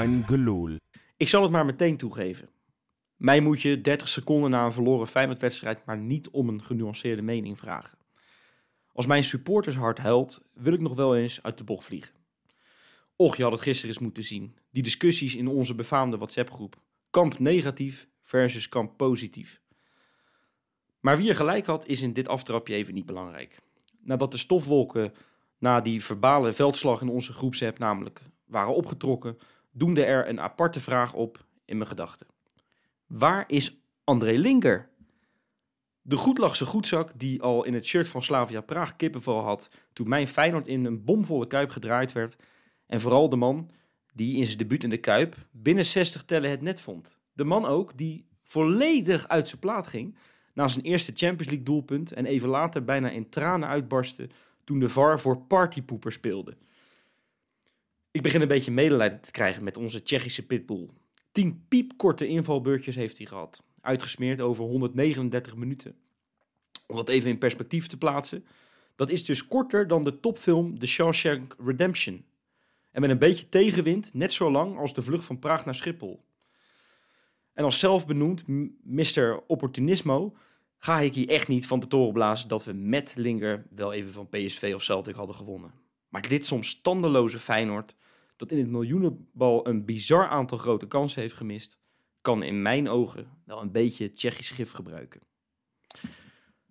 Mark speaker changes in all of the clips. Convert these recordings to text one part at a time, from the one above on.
Speaker 1: Gelul.
Speaker 2: Ik zal het maar meteen toegeven. Mij moet je 30 seconden na een verloren Feyenoord-wedstrijd maar niet om een genuanceerde mening vragen. Als mijn supportershart huilt, wil ik nog wel eens uit de bocht vliegen. Och, je had het gisteren eens moeten zien. Die discussies in onze befaamde WhatsApp-groep. Kamp negatief versus kamp positief. Maar wie er gelijk had, is in dit aftrapje even niet belangrijk. Nadat de stofwolken na die verbale veldslag in onze groepsapp namelijk waren opgetrokken, doemde er een aparte vraag op in mijn gedachten. Waar is André Linker? De goedlachse goedzak die al in het shirt van Slavia Praag kippenval had toen mijn Feyenoord in een bomvolle Kuip gedraaid werd. En vooral de man die in zijn debuut in de Kuip binnen 60 tellen het net vond. De man ook die volledig uit zijn plaat ging na zijn eerste Champions League doelpunt en even later bijna in tranen uitbarstte toen de VAR voor partypoeper speelde. Ik begin een beetje medelijden te krijgen met onze Tsjechische pitbull. Tien piepkorte invalbeurtjes heeft hij gehad, uitgesmeerd over 139 minuten. Om dat even in perspectief te plaatsen, dat is dus korter dan de topfilm The Shawshank Redemption. En met een beetje tegenwind net zo lang als de vlucht van Praag naar Schiphol. En als zelfbenoemd Mr. Opportunismo ga ik hier echt niet van de toren blazen dat we met Linger wel even van PSV of Celtic hadden gewonnen. Maar dit soms tandeloze Feyenoord, dat in het miljoenenbal een bizar aantal grote kansen heeft gemist, kan in mijn ogen wel een beetje Tsjechisch gif gebruiken.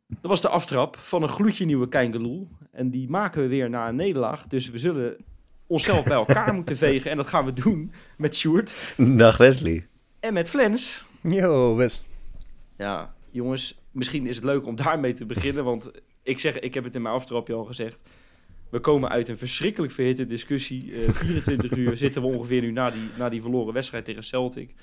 Speaker 2: Dat was de aftrap van een gloedje nieuwe Keingeloel. En die maken we weer na een nederlaag. Dus we zullen onszelf bij elkaar moeten vegen. En dat gaan we doen met Sjoerd.
Speaker 3: Dag Wesley.
Speaker 2: En met Flens.
Speaker 4: Yo, Wes.
Speaker 2: Ja, jongens, misschien is het leuk om daarmee te beginnen. Want ik zeg, ik heb het in mijn aftrapje al gezegd. We komen uit een verschrikkelijk verhitte discussie. Uh, 24 uur zitten we ongeveer nu na die, na die verloren wedstrijd tegen Celtic.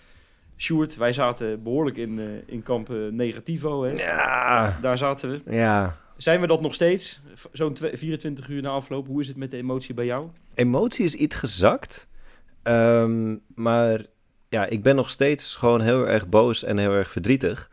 Speaker 2: Sjoerd, wij zaten behoorlijk in, uh, in kamp uh, negativo. Hè?
Speaker 3: Ja.
Speaker 2: Daar zaten we.
Speaker 3: Ja.
Speaker 2: Zijn we dat nog steeds? Zo'n 24 uur na afloop. Hoe is het met de emotie bij jou?
Speaker 3: Emotie is iets gezakt. Um, maar ja, ik ben nog steeds gewoon heel erg boos en heel erg verdrietig.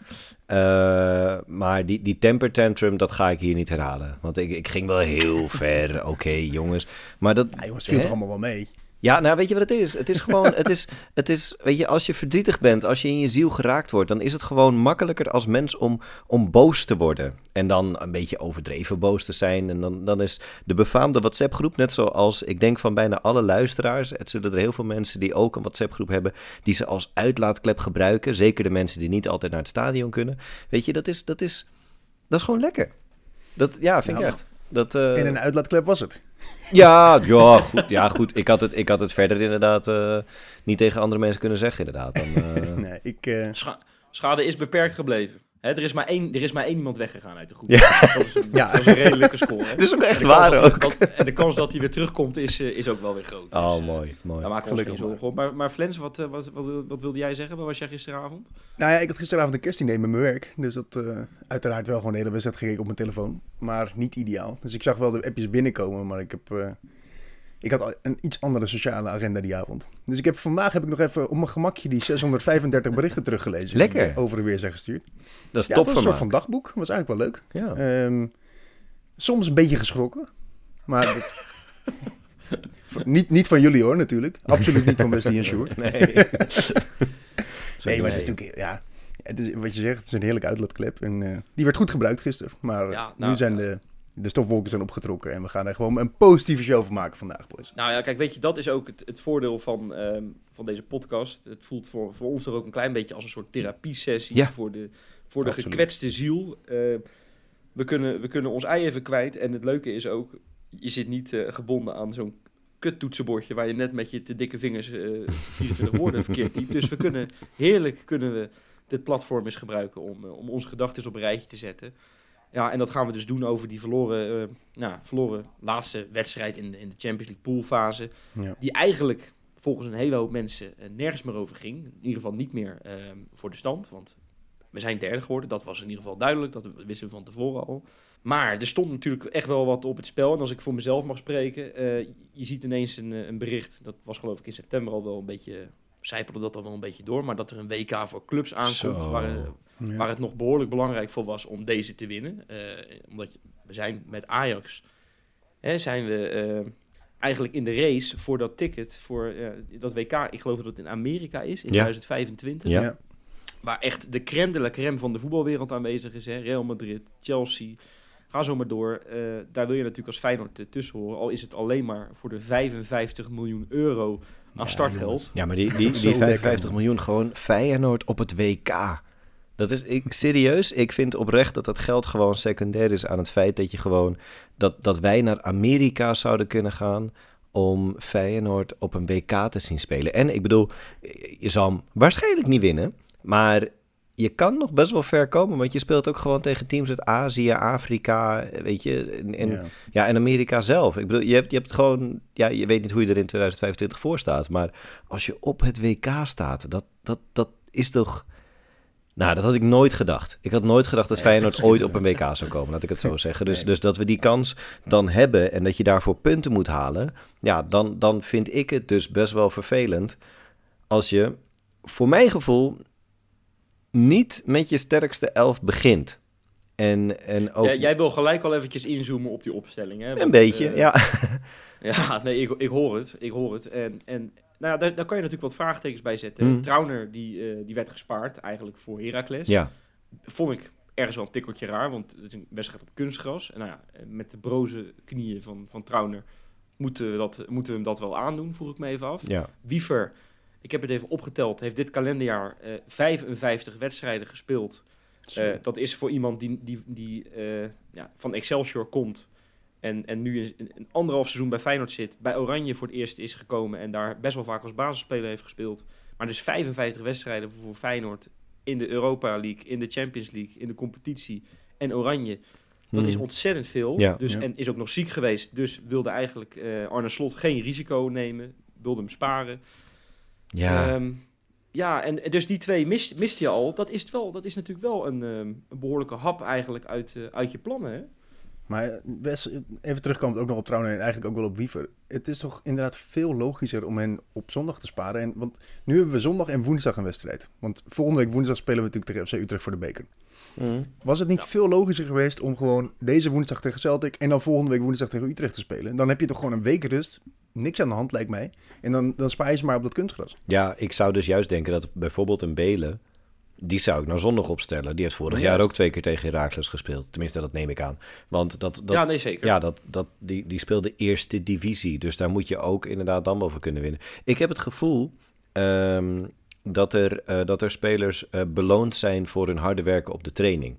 Speaker 3: Uh, maar die, die temper tantrum, dat ga ik hier niet herhalen. Want ik, ik ging wel heel ver, oké okay, jongens. Maar dat...
Speaker 4: Ja, jongens, viel toch allemaal wel mee?
Speaker 3: Ja, nou weet je wat het is? Het is gewoon, het is, het is, weet je, als je verdrietig bent, als je in je ziel geraakt wordt, dan is het gewoon makkelijker als mens om, om boos te worden. En dan een beetje overdreven boos te zijn. En dan, dan is de befaamde WhatsApp-groep, net zoals ik denk van bijna alle luisteraars, het zullen er heel veel mensen die ook een WhatsApp-groep hebben, die ze als uitlaatklep gebruiken. Zeker de mensen die niet altijd naar het stadion kunnen. Weet je, dat is, dat is, dat is gewoon lekker. Dat, ja, vind
Speaker 4: Nou,
Speaker 3: ik echt. Dat, uh...
Speaker 4: En een uitlaatklep was het.
Speaker 3: Ja, ja, goed, ja, goed. Ik had het, ik had het verder inderdaad uh, niet tegen andere mensen kunnen zeggen, inderdaad. Dan, uh...
Speaker 4: nee, ik, uh...
Speaker 2: Scha schade is beperkt gebleven. Hè, er, is maar één, er is maar één iemand weggegaan uit de groep.
Speaker 3: Ja.
Speaker 2: Dat, is een, ja. dat is een redelijke score. Hè?
Speaker 3: Dat is ook echt waar
Speaker 2: dat,
Speaker 3: ook.
Speaker 2: Dat, en de kans dat hij weer terugkomt is, is ook wel weer groot.
Speaker 3: Oh,
Speaker 2: dus,
Speaker 3: mooi, mooi.
Speaker 2: Daar maken we ons geen zorgen op. Maar, maar Flens, wat, wat, wat, wat, wilde jij zeggen? Waar was jij gisteravond?
Speaker 4: Nou ja, ik had gisteravond een kerstdiner met mijn werk. Dus dat uiteraard wel gewoon de hele wedstrijd gekeken op mijn telefoon. Maar niet ideaal. Dus ik zag wel de appjes binnenkomen, maar ik heb... Ik had een iets andere sociale agenda die avond. Dus ik heb, vandaag heb ik nog even op mijn gemakje die 635 berichten teruggelezen.
Speaker 3: Lekker.
Speaker 4: Die over en weer zijn gestuurd.
Speaker 3: Dat is
Speaker 4: ja,
Speaker 3: top
Speaker 4: het was een soort van dagboek. was eigenlijk wel leuk.
Speaker 3: Ja.
Speaker 4: Um, soms een beetje geschrokken. Maar niet, niet van jullie hoor, natuurlijk. Absoluut niet van Wesley en Sjoerd.
Speaker 3: Nee.
Speaker 4: nee, maar het is natuurlijk... Ja, het is, wat je zegt, het is een heerlijke uitlaatklep. En uh, die werd goed gebruikt gisteren. Maar
Speaker 2: ja, nou,
Speaker 4: nu zijn de de stofwolken zijn opgetrokken en we gaan er gewoon een positieve show van maken vandaag, boys.
Speaker 2: Nou ja, kijk, weet je, dat is ook het, het voordeel van, um, van deze podcast. Het voelt voor, voor ons er ook een klein beetje als een soort therapiesessie
Speaker 3: ja.
Speaker 2: voor de, voor de gekwetste ziel. Uh, we, kunnen, we kunnen ons ei even kwijt en het leuke is ook, je zit niet uh, gebonden aan zo'n kuttoetsenbordje waar je net met je te dikke vingers 24 woorden verkeerd typt. Dus we kunnen heerlijk kunnen we dit platform eens gebruiken om, om onze gedachten op een rijtje te zetten. Ja, en dat gaan we dus doen over die verloren, uh, nou, verloren laatste wedstrijd in de, in de Champions League poolfase.
Speaker 4: Ja.
Speaker 2: Die eigenlijk volgens een hele hoop mensen uh, nergens meer over ging. In ieder geval niet meer uh, voor de stand. Want we zijn derde geworden. Dat was in ieder geval duidelijk. Dat wisten we van tevoren al. Maar er stond natuurlijk echt wel wat op het spel. En als ik voor mezelf mag spreken. eh, je ziet ineens een, een bericht. Dat was geloof ik in september al wel een beetje... Zijpelde dat al wel een beetje door. Maar dat er een WK voor clubs aankomt.
Speaker 3: Zo.
Speaker 2: Waar,
Speaker 4: Ja.
Speaker 2: waar het nog behoorlijk belangrijk voor was om deze te winnen. Uh, omdat we zijn met Ajax, hè, zijn we uh, eigenlijk in de race voor dat ticket voor eh, dat WK. Ik geloof dat het in Amerika is, in
Speaker 3: Ja.
Speaker 2: 2025.
Speaker 3: Ja.
Speaker 4: Ja.
Speaker 2: Waar echt de crème de la crème van de voetbalwereld aanwezig is. Hè? Real Madrid, Chelsea, ga zo maar door. Eh, daar wil je natuurlijk als Feyenoord eh, tussen horen. Al is het alleen maar voor de 55 miljoen euro aan
Speaker 4: Ja,
Speaker 2: startgeld.
Speaker 3: Ja, maar die, die, die
Speaker 4: zo
Speaker 3: 55
Speaker 4: lekker, man.
Speaker 3: miljoen gewoon Feyenoord op het WK. Dat is, ik, serieus, ik vind oprecht dat dat geld gewoon secundair is aan het feit dat je gewoon, dat, dat wij naar Amerika zouden kunnen gaan om Feyenoord op een WK te zien spelen. En ik bedoel, je zal hem waarschijnlijk niet winnen, maar je kan nog best wel ver komen, want je speelt ook gewoon tegen teams uit Azië, Afrika, weet je, en,
Speaker 4: Ja.
Speaker 3: ja, en Amerika zelf. Ik bedoel, je hebt, je hebt gewoon... Ja, je weet niet hoe je er in 2025 voor staat. Maar als je op het WK staat, dat, dat, dat is toch... Nou, dat had ik nooit gedacht. Ik had nooit gedacht dat Feyenoord ooit op een WK zou komen, laat ik het zo zeggen. Dus, dus dat we die kans dan hebben en dat je daarvoor punten moet halen... Ja, dan, dan vind ik het dus best wel vervelend als je, voor mijn gevoel, niet met je sterkste elf begint. En, en ook
Speaker 2: Ja, jij wil gelijk al eventjes inzoomen op die opstelling. Hè?
Speaker 3: een beetje,
Speaker 2: eh,
Speaker 3: ja.
Speaker 2: Ja, nee, ik, ik hoor het. Ik hoor het. En, en nou ja, daar, daar kan je natuurlijk wat vraagtekens bij zetten.
Speaker 3: Hmm.
Speaker 2: Trauner, die, eh, die werd gespaard eigenlijk voor Heracles.
Speaker 3: Ja,
Speaker 2: Vond ik ergens wel een tikkeltje raar, want het is een wedstrijd op kunstgras. En nou ja, met de broze knieën van, van Trauner moeten we, dat, moeten we hem dat wel aandoen, vroeg ik me even af.
Speaker 3: ja.
Speaker 2: Wiever, ik heb het even opgeteld, heeft dit kalenderjaar eh 55 wedstrijden gespeeld. Eh, dat is voor iemand die, die, die eh, ja, van Excelsior komt en, en nu een, een anderhalf seizoen bij Feyenoord zit, bij Oranje voor het eerst is gekomen en daar best wel vaak als basisspeler heeft gespeeld. Maar dus 55 wedstrijden voor, Feyenoord in de Europa League, in de Champions League, in de competitie en Oranje. Dat
Speaker 3: Hmm.
Speaker 2: is ontzettend veel.
Speaker 3: Ja.
Speaker 2: Dus,
Speaker 4: Ja.
Speaker 2: En is ook nog ziek geweest. Dus wilde eigenlijk eh, Arne Slot geen risico nemen. Wilde hem sparen.
Speaker 3: Ja,
Speaker 2: Ehm, ja, en dus die twee mist, mist je al. Dat is, het wel, dat is natuurlijk wel een, ehm, een behoorlijke hap eigenlijk uit, eh, uit je plannen. Hè?
Speaker 4: Maar eh, Wes, even terugkomend ook nog op Trouwen en eigenlijk ook wel op Wiever. Het is toch inderdaad veel logischer om hen op zondag te sparen. En, want nu hebben we zondag en woensdag een wedstrijd. Want volgende week woensdag spelen we natuurlijk tegen FC Utrecht voor de beker.
Speaker 3: Mhm.
Speaker 4: Was het niet
Speaker 2: Ja.
Speaker 4: veel logischer geweest om gewoon deze woensdag tegen Celtic en dan volgende week woensdag tegen Utrecht te spelen? Dan heb je toch gewoon een week rust. Niks aan de hand lijkt mij. En dan, dan spaar je ze maar op dat kunstgras.
Speaker 3: ja, ik zou dus juist denken dat bijvoorbeeld een Belen, die zou ik nou zondag opstellen. Die heeft vorig
Speaker 2: Juist.
Speaker 3: jaar ook twee keer tegen Herakles gespeeld. Tenminste, dat neem ik aan. Want dat, dat,
Speaker 2: ja, nee, zeker.
Speaker 3: Ja, dat, dat, die, die speelde eerste divisie. Dus daar moet je ook inderdaad dan wel voor kunnen winnen. Ik heb het gevoel ehm, dat, er, eh, dat er spelers eh, beloond zijn voor hun harde werken op de training.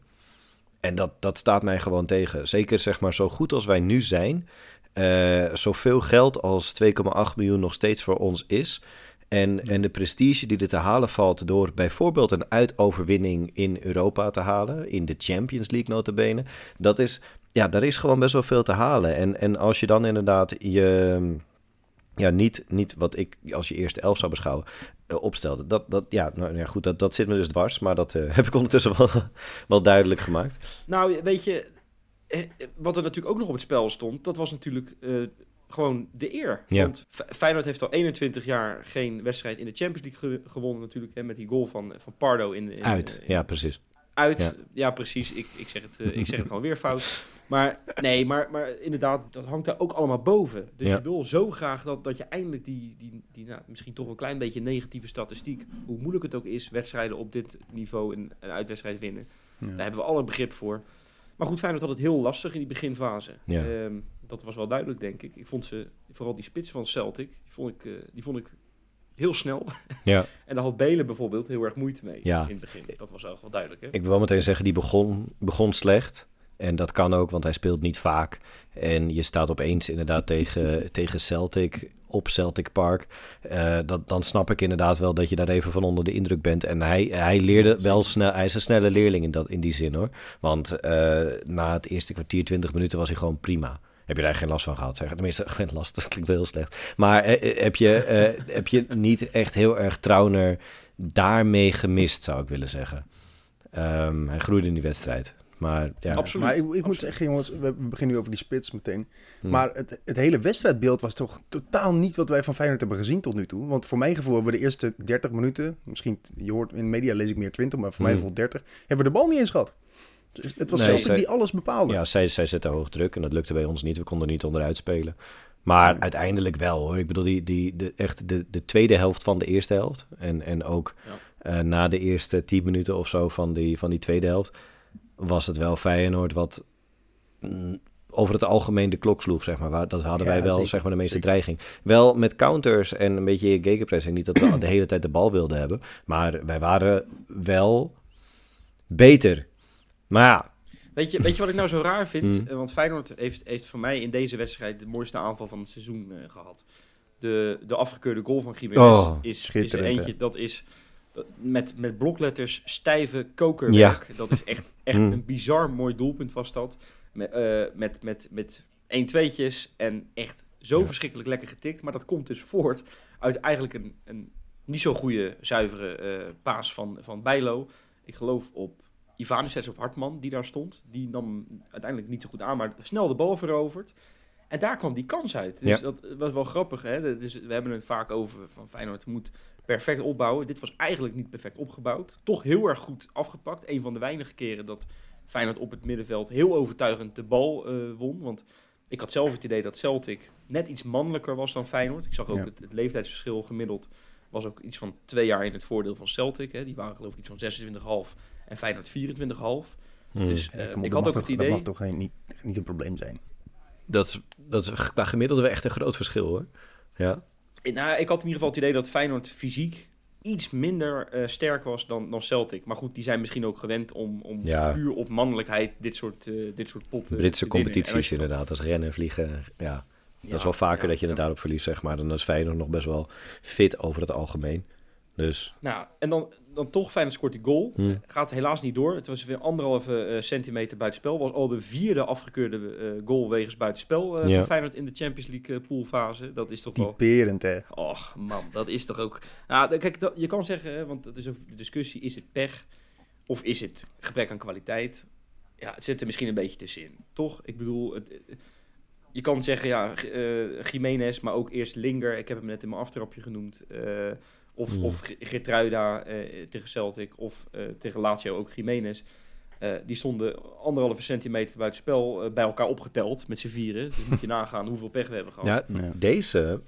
Speaker 3: En dat, dat staat mij gewoon tegen. Zeker zeg maar zo goed als wij nu zijn. eh, zoveel geld als 2,8 miljoen nog steeds voor ons is. En, en de prestige die er te halen valt door bijvoorbeeld een uitoverwinning in Europa te halen. In de Champions League notabene. Dat is, ja, daar is gewoon best wel veel te halen. En, en als je dan inderdaad je, ja, niet, niet wat ik als je eerste elf zou beschouwen, eh, opstelt. Dat, dat, ja, nou, ja, goed, dat, dat zit me dus dwars, maar dat eh, heb ik ondertussen wel, wel duidelijk gemaakt.
Speaker 2: Nou, weet je, eh, wat er natuurlijk ook nog op het spel stond, dat was natuurlijk gewoon de eer.
Speaker 3: Ja.
Speaker 2: Want Feyenoord heeft al 21 jaar geen wedstrijd in de Champions League ge- gewonnen natuurlijk, hè, met die goal van, van Pardo in, in
Speaker 3: Uit,
Speaker 2: in-
Speaker 3: ja, precies.
Speaker 2: Uit,
Speaker 3: Ja.
Speaker 2: ja, precies. Ik, ik, zeg het, ik zeg het gewoon weer fout. Maar nee, maar, maar inderdaad, dat hangt daar ook allemaal boven. Dus
Speaker 3: Ja.
Speaker 2: je wil zo graag dat, dat je eindelijk die, die, die nou, misschien toch wel een klein beetje negatieve statistiek, hoe moeilijk het ook is, wedstrijden op dit niveau een, een uitwedstrijd winnen.
Speaker 4: Ja.
Speaker 2: Daar hebben we alle begrip voor. Maar goed, Feyenoord had het heel lastig in die beginfase.
Speaker 3: Ja.
Speaker 2: Ehm, dat was wel duidelijk, denk ik. Ik vond ze, vooral die spits van Celtic, die vond ik, eh, die vond ik heel snel.
Speaker 3: Ja.
Speaker 2: En daar had Belen bijvoorbeeld heel erg moeite mee
Speaker 3: Ja.
Speaker 2: in het begin. Dat was ook wel duidelijk, hè?
Speaker 3: Ik wil wel meteen zeggen, die begon, begon slecht. En dat kan ook, want hij speelt niet vaak. En je staat opeens inderdaad tegen, tegen Celtic op Celtic Park. Eh, dat, dan snap ik inderdaad wel dat je daar even van onder de indruk bent. En hij, hij leerde wel snel. Hij is een snelle leerling in, dat, in die zin hoor. Want eh, na het eerste kwartier, 20 minuten was hij gewoon prima. Heb je daar geen last van gehad? Zeg. Tenminste, geen last, dat klinkt wel heel slecht. Maar eh, heb, je, eh, heb je niet echt heel erg Trauner daarmee gemist, zou ik willen zeggen. Ehm, hij groeide in die wedstrijd. Maar ja,
Speaker 2: Absoluut.
Speaker 4: Maar ik, ik moet
Speaker 2: absoluut.
Speaker 4: zeggen, jongens, we beginnen nu over die spits meteen.
Speaker 3: Hm.
Speaker 4: Maar het, het hele wedstrijdbeeld was toch totaal niet wat wij van Feyenoord hebben gezien tot nu toe. Want voor mijn gevoel hebben we de eerste 30 minuten, misschien, je hoort in de media lees ik meer 20, maar voor mijn
Speaker 3: Hm.
Speaker 4: gevoel 30, hebben we de bal niet eens gehad. Het was
Speaker 3: Nee, zij-
Speaker 4: die alles bepaalde.
Speaker 3: Ja, zij, zij zetten hoog druk en dat lukte bij ons niet. We konden er niet onderuit spelen. Maar
Speaker 4: Ja.
Speaker 3: uiteindelijk wel hoor. Ik bedoel, die, die, de, echt de, de tweede helft van de eerste helft. En, en ook
Speaker 2: Ja.
Speaker 3: eh, na de eerste tien minuten of zo van die, van die tweede helft. Was het wel Feyenoord wat over het algemeen de klok sloeg, zeg maar. Waar- Dat hadden
Speaker 4: Ja,
Speaker 3: wij wel
Speaker 4: zeker,
Speaker 3: zeg maar, de meeste
Speaker 4: zeker.
Speaker 3: dreiging. Wel met counters en een beetje gegenpressing. Niet dat we de hele tijd de bal wilden hebben. Maar wij waren wel beter. Maar ja,
Speaker 2: Weet je, weet je wat ik nou zo raar vind?
Speaker 3: Hmm.
Speaker 2: Eh, Want Feyenoord heeft, heeft voor mij in deze wedstrijd de mooiste aanval van het seizoen eh, gehad. De, de afgekeurde goal van Jiménez
Speaker 3: Oh,
Speaker 2: is, is er
Speaker 4: hè?
Speaker 2: eentje. Dat is met, met blokletters stijve kokerwerk. Dat is echt, echt
Speaker 3: Hmm.
Speaker 2: een bizar mooi doelpunt was dat. Met, eh, met, met, met 1-2'tjes en echt zo
Speaker 3: Ja.
Speaker 2: verschrikkelijk lekker getikt. Maar dat komt dus voort uit eigenlijk een, een niet zo goede, zuivere eh, paas van, van Bijlo. Ik geloof op Ivanovic of Hartman die daar stond. Die nam uiteindelijk niet zo goed aan, maar snel de bal veroverd. En daar kwam die kans uit. Dus
Speaker 3: Ja.
Speaker 2: dat was wel grappig. Hè? Is, we hebben het vaak over van Feyenoord moet perfect opbouwen. Dit was eigenlijk niet perfect opgebouwd. Toch heel erg goed afgepakt. Een van de weinige keren dat Feyenoord op het middenveld heel overtuigend de bal eh, won. Want ik had zelf het idee dat Celtic net iets mannelijker was dan Feyenoord. Ik zag ook
Speaker 4: Ja.
Speaker 2: het, het leeftijdsverschil gemiddeld was ook iets van twee jaar in het voordeel van Celtic. Hè. Die waren geloof ik iets van 26,5 en Feyenoord 24,5.
Speaker 3: hmm.
Speaker 2: Dus
Speaker 4: Ja,
Speaker 2: eh,
Speaker 4: op,
Speaker 2: ik had ook het idee...
Speaker 4: Dat mag toch geen, niet, niet een probleem zijn.
Speaker 3: Dat is, dat is qua gemiddelde wel echt een groot verschil hoor. Ja.
Speaker 2: Nou, ik had in ieder geval het idee dat Feyenoord fysiek iets minder eh, sterk was dan, dan Celtic. Maar goed, die zijn misschien ook gewend om, om
Speaker 3: Ja.
Speaker 2: puur op mannelijkheid dit soort, eh, dit soort potten
Speaker 3: Britse
Speaker 2: te
Speaker 3: competities
Speaker 2: als
Speaker 3: inderdaad, als rennen en vliegen. Ja, dat is wel vaker
Speaker 2: ja,
Speaker 3: dat je het daarop verliest, zeg maar. Dan is Feyenoord nog best wel fit over het algemeen. Dus,
Speaker 2: Nou, en dan, dan toch Feyenoord scoort die goal.
Speaker 3: hmm.
Speaker 2: Gaat helaas niet door. Het was weer anderhalve eh, centimeter buitenspel. Was al de vierde afgekeurde eh, goal wegens buitenspel eh
Speaker 3: Ja.
Speaker 2: van Feyenoord in de Champions League poolfase. Dat is toch wel...
Speaker 4: Typerend, hè.
Speaker 2: Och man, dat is toch ook... Nou, kijk, dat- je kan zeggen, hè, want het is de discussie, is het pech of is het gebrek aan kwaliteit? Ja, het zit er misschien een beetje tussenin, toch? Ik bedoel, het, je kan zeggen, ja, eh Jiménez, maar ook eerst Linger. Ik heb hem net in mijn aftrapje genoemd. eh, of,
Speaker 3: Mm.
Speaker 2: of G- Geertruida eh, tegen Celtic of eh, tegen Lazio ook Jiménez. Eh, die stonden anderhalve centimeter buiten spel bij elkaar opgeteld met z'n vieren. Dus moet je nagaan hoeveel pech we hebben gehad.
Speaker 3: ja,
Speaker 4: Ja.
Speaker 3: deze,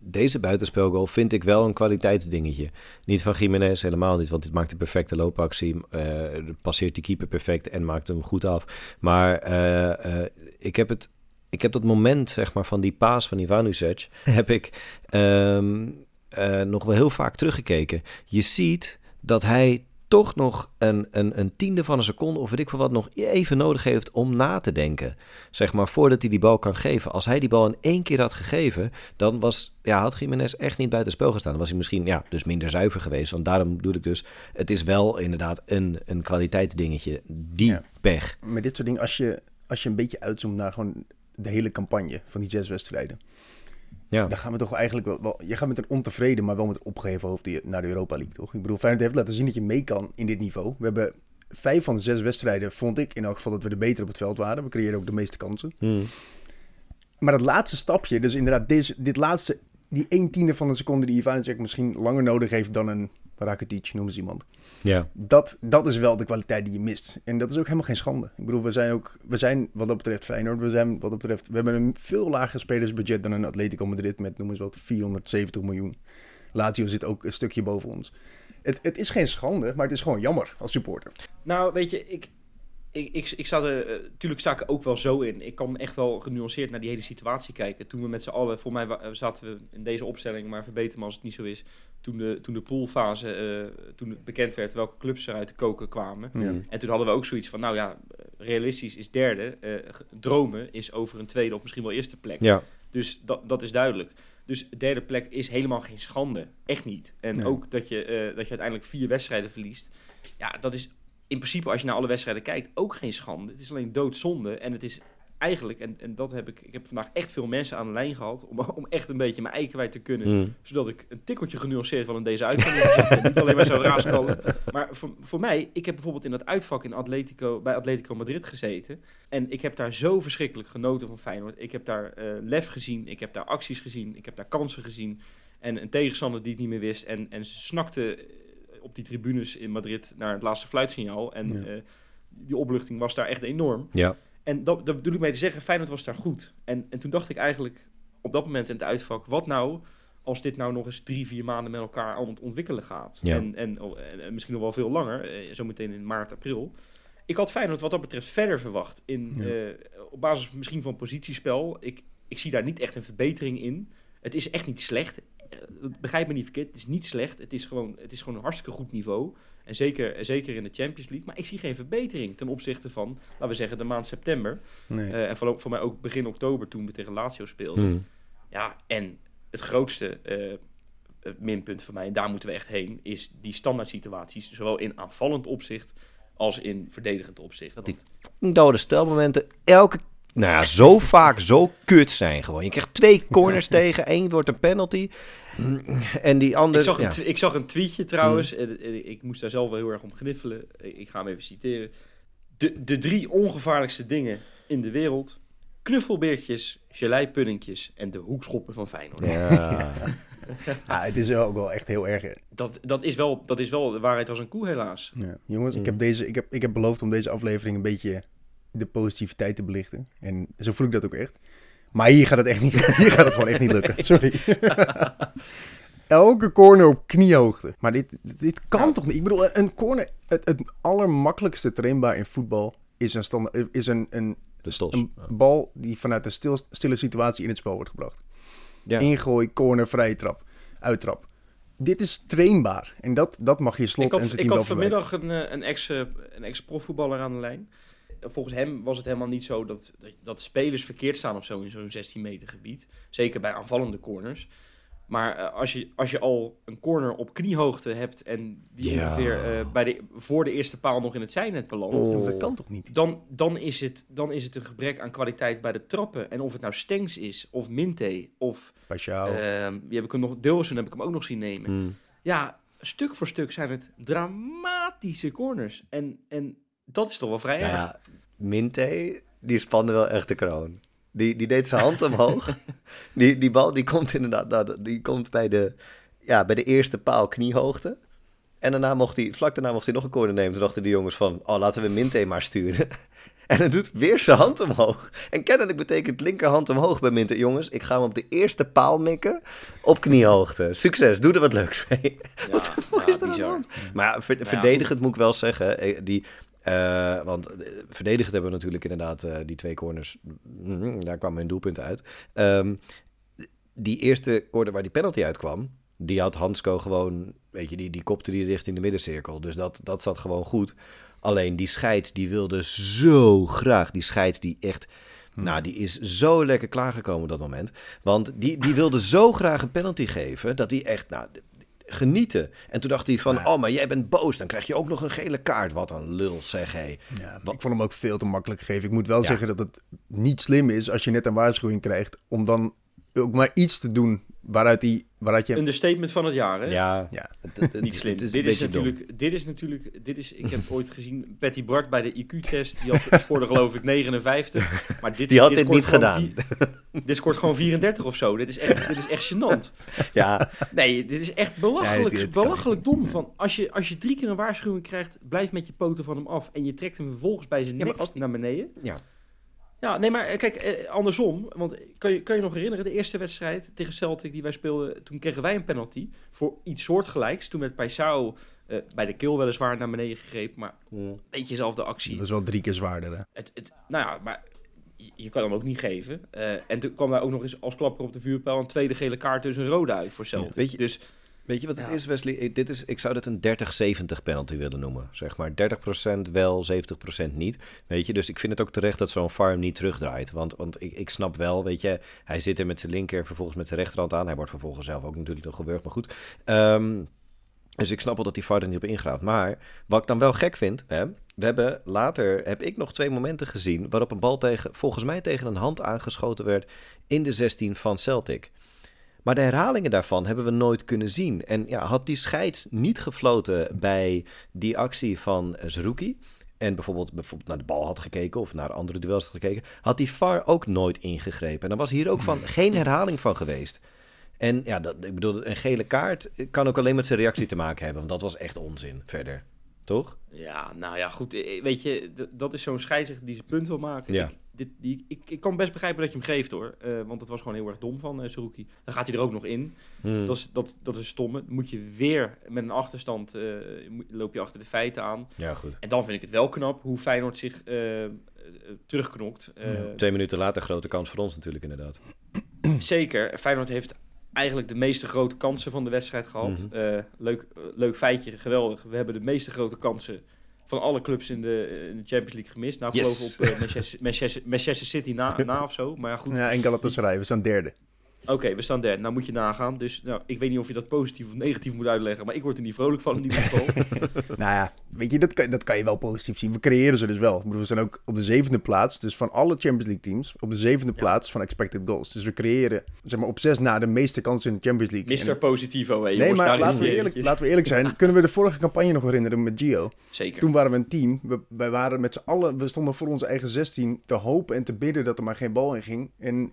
Speaker 3: deze buitenspelgoal vind ik wel een kwaliteitsdingetje. Niet van Jiménez, helemaal niet, want dit maakt een perfecte loopactie. eh, passeert die keeper perfect en maakt hem goed af. Maar eh, eh, ik heb het... Ik heb dat moment, zeg maar, van die paas van Ivanovic... heb ik ehm, eh, nog wel heel vaak teruggekeken. Je ziet dat hij toch nog een, een, een tiende van een seconde... of weet ik veel wat, nog even nodig heeft om na te denken. Zeg maar, voordat hij die bal kan geven. Als hij die bal in één keer had gegeven... dan was, ja, had Jiménez echt niet buiten spel gestaan. Dan was hij misschien ja, dus minder zuiver geweest. Want daarom bedoel ik dus... het is wel inderdaad een, een kwaliteitsdingetje. Die
Speaker 4: Ja.
Speaker 3: pech.
Speaker 4: Met dit soort dingen, als je, als je een beetje uitzoomt naar gewoon de hele campagne van die jazzwedstrijden.
Speaker 3: Ja.
Speaker 4: Dan gaan we toch eigenlijk wel, wel... Je gaat met een ontevreden, maar wel met een opgeheven hoofd naar de Europa League, toch? Ik bedoel, Feyenoord heeft laten zien dat je mee kan in dit niveau. We hebben vijf van de zes wedstrijden, vond ik in elk geval, dat we er beter op het veld waren. We creëerden ook de meeste kansen.
Speaker 3: Hmm.
Speaker 4: Maar dat laatste stapje, dus inderdaad deze, dit laatste, die 1 tiende van een seconde die Ivanovic misschien langer nodig heeft dan een Rakitic, noemen ze iemand.
Speaker 3: Ja.
Speaker 4: Dat, dat is wel de kwaliteit die je mist. En dat is ook helemaal geen schande. Ik bedoel, we zijn ook, we zijn wat dat betreft Feyenoord, we zijn wat dat betreft, we hebben een veel lager spelersbudget dan een Atletico Madrid met, noem eens wat, 470 miljoen. Lazio zit ook een stukje boven ons. Het, het is geen schande, maar het is gewoon jammer als supporter.
Speaker 2: Nou, weet je, ik, ik, ik, ik sta er... eh, tuurlijk sta ik er ook wel zo in. Ik kan echt wel genuanceerd naar die hele situatie kijken. Toen we met z'n allen... Voor mij eh, zaten we in deze opstelling, maar verbeter me als het niet zo is. Toen de, toen de poolfase... eh, toen het bekend werd welke clubs er uit de koken kwamen.
Speaker 4: Ja.
Speaker 2: En toen hadden we ook zoiets van... Nou ja, realistisch is derde. eh, dromen is over een tweede of misschien wel eerste plek.
Speaker 3: Ja.
Speaker 2: Dus dat, dat is duidelijk. Dus de derde plek is helemaal geen schande. Echt niet. En
Speaker 4: Nee.
Speaker 2: ook dat je, eh, dat je uiteindelijk vier wedstrijden verliest. Ja, dat is in principe, als je naar alle wedstrijden kijkt, ook geen schande. Het is alleen doodzonde. En het is eigenlijk, en, en dat heb ik... Ik heb vandaag echt veel mensen aan de lijn gehad... om, om echt een beetje mijn ei kwijt te kunnen
Speaker 3: Hmm.
Speaker 2: zodat ik een tikkeltje genuanceerd wel in deze uitzending heb. Niet alleen maar zo raaskallen. Maar voor, voor mij, ik heb bijvoorbeeld in dat uitvak in Atletico, bij Atletico Madrid gezeten. En ik heb daar zo verschrikkelijk genoten van Feyenoord. Ik heb daar eh, lef gezien, ik heb daar acties gezien, ik heb daar kansen gezien. En een tegenstander die het niet meer wist. En, en ze snakte op die tribunes in Madrid naar het laatste fluitsignaal. En
Speaker 4: Ja.
Speaker 2: eh, die opluchting was daar echt enorm.
Speaker 3: Ja.
Speaker 2: En dat, dat bedoel ik mee te zeggen, Feyenoord was daar goed. En, en toen dacht ik eigenlijk op dat moment in het uitvak, wat nou als dit nou nog eens drie, vier maanden met elkaar aan het ontwikkelen gaat.
Speaker 3: Ja.
Speaker 2: En, en, en misschien nog wel veel langer, eh, zometeen in maart, april. Ik had Feyenoord wat dat betreft verder verwacht. In,
Speaker 4: Ja.
Speaker 2: eh, op basis misschien van positiespel. Ik, ik zie daar niet echt een verbetering in. Het is echt niet slecht. Eh, Begrijp me niet verkeerd. Het is niet slecht. Het is gewoon, het is gewoon een hartstikke goed niveau. En zeker, zeker in de Champions League. Maar ik zie geen verbetering ten opzichte van, laten we zeggen, de maand september.
Speaker 4: Nee.
Speaker 2: Eh, en voor, voor mij ook begin oktober toen we tegen Lazio speelden.
Speaker 3: Hmm.
Speaker 2: Ja, en het grootste eh, minpunt voor mij, en daar moeten we echt heen, is die standaard situaties, zowel in aanvallend opzicht als in verdedigend opzicht.
Speaker 3: Dat die dode stelmomenten elke... Nou ja, zo vaak zo kut zijn gewoon. Je krijgt twee corners tegen. één wordt een penalty. En die andere...
Speaker 2: ik, zag een
Speaker 3: ja.
Speaker 2: tw- ik zag een tweetje trouwens, en, en ik moest daar zelf wel heel erg om gniffelen. Ik ga hem even citeren. De, de drie ongevaarlijkste dingen in de wereld, knuffelbeertjes, geleipuddingjes en de hoekschoppen van Feyenoord.
Speaker 3: Ja.
Speaker 4: Ah, het is ook wel echt heel erg. hè.
Speaker 2: Dat, dat, is wel, dat is wel de waarheid als een koe helaas.
Speaker 4: Ja. Jongens, ik,
Speaker 3: Mm.
Speaker 4: heb deze, ik, heb, ik heb beloofd om deze aflevering een beetje de positiviteit te belichten. En zo voel ik dat ook echt. Maar hier gaat het echt niet. Hier gaat het gewoon echt niet lukken. Sorry. Elke corner op kniehoogte. Maar dit, dit kan toch niet? Ik bedoel, een corner. Het, het allermakkelijkste trainbaar in voetbal is een, standaard, is een, een,
Speaker 3: De stos.
Speaker 4: een bal die vanuit een stil, stille situatie in het spel wordt gebracht.
Speaker 3: Ja.
Speaker 4: Ingooi, corner, vrije trap, uittrap. Dit is trainbaar. En dat, dat mag je slot
Speaker 2: Ik
Speaker 4: en
Speaker 2: had,
Speaker 4: zijn
Speaker 2: ik
Speaker 4: team
Speaker 2: had
Speaker 4: wel verwijten.
Speaker 2: vanmiddag een, eh, een ex, eh, een ex-profvoetballer aan de lijn. Volgens hem was het helemaal niet zo dat, dat, dat spelers verkeerd staan of zo in zo'n 16 meter gebied. Zeker bij aanvallende corners. Maar eh, als, je, als je al een corner op kniehoogte hebt en die
Speaker 3: Ja.
Speaker 2: ongeveer eh, bij de, voor de eerste paal nog in het zijnet belandt.
Speaker 3: Oh.
Speaker 4: Dat kan toch niet?
Speaker 2: Dan, dan, is het, dan is het een gebrek aan kwaliteit bij de trappen. En of het nou Stengs is, of Minte, of
Speaker 4: Pashao.
Speaker 2: ehm die heb ik hem nog, Dilson heb ik hem ook nog zien nemen.
Speaker 3: Hmm.
Speaker 2: Ja, stuk voor stuk zijn het dramatische corners. En, en dat is toch wel vrij
Speaker 3: Nou
Speaker 2: erg.
Speaker 3: ja, Minte, die spande wel echt de kroon. Die, die deed zijn hand omhoog. Die, die bal die komt inderdaad nou, die komt bij, de, ja, bij de eerste paal kniehoogte. En daarna mocht hij, vlak daarna mocht hij nog een corner nemen. Toen dachten de jongens van, oh laten we Minte maar sturen. En hij doet weer zijn hand omhoog. En kennelijk betekent linkerhand omhoog bij Minte. Jongens, ik ga hem op de eerste paal mikken op kniehoogte. Succes, doe er wat leuks mee.
Speaker 2: Ja,
Speaker 3: Wat fuck
Speaker 2: ja,
Speaker 3: is er aan de
Speaker 2: bizar.
Speaker 3: hand? Maar ja,
Speaker 2: ja,
Speaker 3: verdedigend moet ik wel zeggen, eh, die, eh, want eh, verdedigend hebben we natuurlijk inderdaad eh, die twee corners. Mhm, daar kwamen mijn doelpunten uit. Ehm, die eerste corner waar die penalty uitkwam, die had Hansko gewoon, weet je, die, die kopte die richting de middencirkel. Dus dat, dat zat gewoon goed. Alleen die scheids, die wilde zo graag, die scheids die echt... Nou, die is zo lekker klaargekomen op dat moment. Want die, die wilde zo graag een penalty geven, dat hij echt, nou, genieten. En toen dacht hij van,
Speaker 4: Ja.
Speaker 3: oh, maar jij bent boos, dan krijg je ook nog een gele kaart. Wat een lul, zeg hé.
Speaker 4: Ja,
Speaker 3: Wat-
Speaker 4: ik vond hem ook veel te makkelijk gegeven. Ik moet wel
Speaker 3: Ja.
Speaker 4: zeggen dat het niet slim is als je net een waarschuwing krijgt om dan ook maar iets te doen waaruit, die, waaruit je...
Speaker 2: Een statement van het jaar, hè?
Speaker 3: Ja,
Speaker 4: Ja.
Speaker 2: Niet slim.
Speaker 3: is
Speaker 2: dit, is
Speaker 3: dom.
Speaker 2: natuurlijk, dit is natuurlijk, dit is, ik heb ooit gezien, Patty Bart bij de IQ-test, die had scoorde geloof ik 59. Maar dit,
Speaker 3: Die had dit niet gedaan.
Speaker 2: dit scoort gewoon 34 of zo. Dit is echt, dit is echt gênant.
Speaker 3: Ja,
Speaker 2: Nee, dit is echt belachelijk, belachelijk dom. Van als, je, als je drie keer een waarschuwing krijgt, blijf met je poten van hem af. En je trekt hem vervolgens bij zijn
Speaker 3: Ja,
Speaker 2: nek
Speaker 3: als-
Speaker 2: naar beneden.
Speaker 3: Ja.
Speaker 2: Ja, nee, maar eh, kijk, eh, andersom. Want kan je, kan je nog herinneren, de eerste wedstrijd tegen Celtic die wij speelden, toen kregen wij een penalty voor iets soortgelijks. Toen werd Paisao eh bij de keel weliswaar naar beneden gegrepen, maar een beetje dezelfde actie.
Speaker 4: Dat was wel drie keer zwaarder, hè?
Speaker 2: Het, het, nou ja, maar je, je kan hem ook niet geven. Eh, en toen kwam daar ook nog eens als klapper op de vuurpijl een tweede gele kaart, dus een rode uit voor Celtic.
Speaker 3: weet je-
Speaker 2: dus
Speaker 3: Weet je wat het
Speaker 2: Ja.
Speaker 3: is, Wesley? Ik- Dit is, ik zou dit een 30-70 penalty willen noemen. Zeg maar 30% wel, 70% niet. Weet je, dus ik vind het ook terecht dat zo'n farm niet terugdraait. Want, want ik, ik snap wel, weet je, hij zit er met zijn linker en vervolgens met zijn rechterhand aan. Hij wordt vervolgens zelf ook natuurlijk nog gebeurd, maar goed. Ehm, dus ik snap wel dat die VAR er niet op ingraaft. Maar wat ik dan wel gek vind, hè, we hebben later, heb ik nog twee momenten gezien waarop een bal tegen, volgens mij tegen een hand aangeschoten werd in de 16 van Celtic. Maar de herhalingen daarvan hebben we nooit kunnen zien. En ja, had die scheids niet gefloten bij die actie van Zerouki... en bijvoorbeeld, bijvoorbeeld naar de bal had gekeken of naar andere duels had gekeken... had die VAR ook nooit ingegrepen. En dan was hier ook van geen herhaling van geweest. En ja, dat, ik bedoel, een gele kaart kan ook alleen met zijn reactie te maken hebben... want dat was echt onzin verder. toch?
Speaker 2: Ja, nou ja, goed. eh, Weet je, dat is zo'n scheidsrechter die zijn punt wil maken.
Speaker 3: Ja.
Speaker 2: Ik, dit, die, ik, ik kan best begrijpen dat je hem geeft hoor. Eh, want het was gewoon heel erg dom van uh, Saruki. Dan gaat hij er ook nog in.
Speaker 3: Hmm.
Speaker 2: Dat, is, dat, dat is stomme. Dan moet je weer met een achterstand, eh, loop je achter de feiten aan.
Speaker 3: Ja, goed.
Speaker 2: En dan vind ik het wel knap hoe Feyenoord zich terugknokt.
Speaker 4: Ja.
Speaker 3: Twee minuten later grote kans voor ons natuurlijk inderdaad.
Speaker 2: Zeker. Feyenoord heeft eigenlijk de meeste grote kansen van de wedstrijd gehad.
Speaker 3: Mhm.
Speaker 2: Leuk, leuk feitje, geweldig. We hebben de meeste grote kansen van alle clubs in de, in de Champions League gemist. Nou, ik
Speaker 3: Yes.
Speaker 2: geloof op eh, Manchester, Manchester, Manchester City na, na of zo. Maar ja, goed.
Speaker 4: Ja, en Galatasaray, we staan derde.
Speaker 2: Oké, we staan derde. Nou moet je nagaan. Dus nou, ik weet niet of je dat positief of negatief moet uitleggen. Maar ik word er niet vrolijk van in ieder geval.
Speaker 4: Nou ja, weet je, dat kan, dat kan je wel positief zien. We creëren ze dus wel. We zijn ook op de zevende plaats, dus van alle Champions League teams, op de zevende
Speaker 2: Ja.
Speaker 4: plaats van expected goals. Dus we creëren, zeg maar, op zes na de meeste kansen in de Champions League.
Speaker 2: Mr.
Speaker 4: En-
Speaker 2: Positivo, hè,
Speaker 4: Nee, maar laten we, eerlijk, laten we eerlijk zijn. Kunnen we de vorige campagne nog herinneren met Gio?
Speaker 2: Zeker.
Speaker 4: Toen waren we een team. We, wij waren met z'n allen, we stonden voor onze eigen 16 te hopen en te bidden dat er maar geen bal in ging. En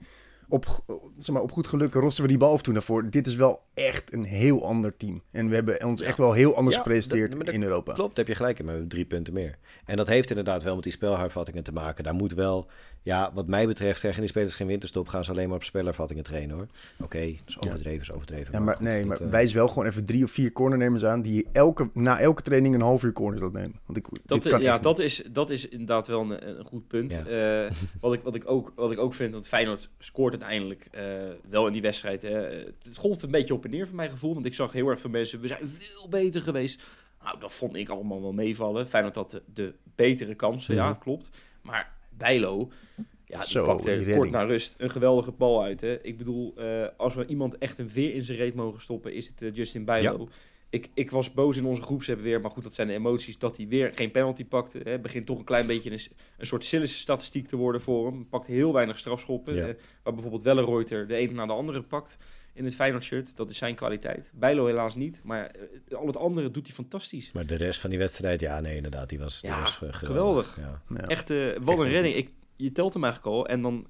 Speaker 4: op, zeg maar, op goed geluk rosten we die bal af toen daarvoor. Dit is wel echt een heel ander team. En we hebben ons echt wel heel anders
Speaker 3: Ja,
Speaker 4: gepresenteerd
Speaker 3: dat- maar dat
Speaker 4: in Europa.
Speaker 3: Klopt, heb je gelijk in, maar we hebben drie punten meer. En dat heeft inderdaad wel met die spelhervattingen te maken. Daar moet wel, ja, wat mij betreft krijgen die spelers geen winterstop, gaan ze alleen maar op spelhervattingen trainen hoor. Oké, dat is overdreven, is overdreven.
Speaker 4: Ja, maar,
Speaker 3: goed,
Speaker 4: nee,
Speaker 3: dat,
Speaker 4: maar
Speaker 3: eh,
Speaker 4: wijs wel gewoon even drie of vier cornernemers aan die elke, na elke training een half uur corners laat nemen. Want ik,
Speaker 2: Dat,
Speaker 4: dit kan
Speaker 2: ja, dat is, dat is inderdaad wel een, een goed punt.
Speaker 3: Ja.
Speaker 2: Eh, wat, ik, wat, ik ook, wat ik ook vind, want Feyenoord scoort uiteindelijk eh, wel in die wedstrijd. Hè. Het, golft een beetje op en neer van mijn gevoel. Want ik zag heel erg veel mensen, we zijn veel beter geweest. Nou, dat vond ik allemaal wel meevallen. Feyenoord had de, de betere kansen, ja,
Speaker 3: Mhm.
Speaker 2: klopt. Maar Bijlo, ja, die
Speaker 4: Zo,
Speaker 2: pakte
Speaker 4: die
Speaker 2: kort
Speaker 4: redding.
Speaker 2: na rust een geweldige bal uit. Hè. Ik bedoel, eh, als we iemand echt een veer in zijn reet mogen stoppen, is het eh, Justin Bijlo. Ik, ik was boos in onze groepsapp weer, maar goed, dat zijn de emoties, dat hij weer geen penalty pakte. Hè. Het begint toch een klein beetje een, een soort Sillis statistiek te worden voor hem. Pakt heel weinig strafschoppen,
Speaker 3: Ja.
Speaker 2: eh, waar bijvoorbeeld Wellenreuter de ene na de andere pakt in het Feyenoord shirt. Dat is zijn kwaliteit. Bijlo helaas niet, maar eh, al het andere doet hij fantastisch.
Speaker 3: Maar de rest van die wedstrijd, ja, nee, inderdaad, die was, die
Speaker 2: Ja,
Speaker 3: was eh,
Speaker 2: geweldig.
Speaker 3: Ja.
Speaker 4: Ja.
Speaker 2: Echt, eh, wat
Speaker 3: Echt
Speaker 2: een redding. Ik, je telt hem eigenlijk al en dan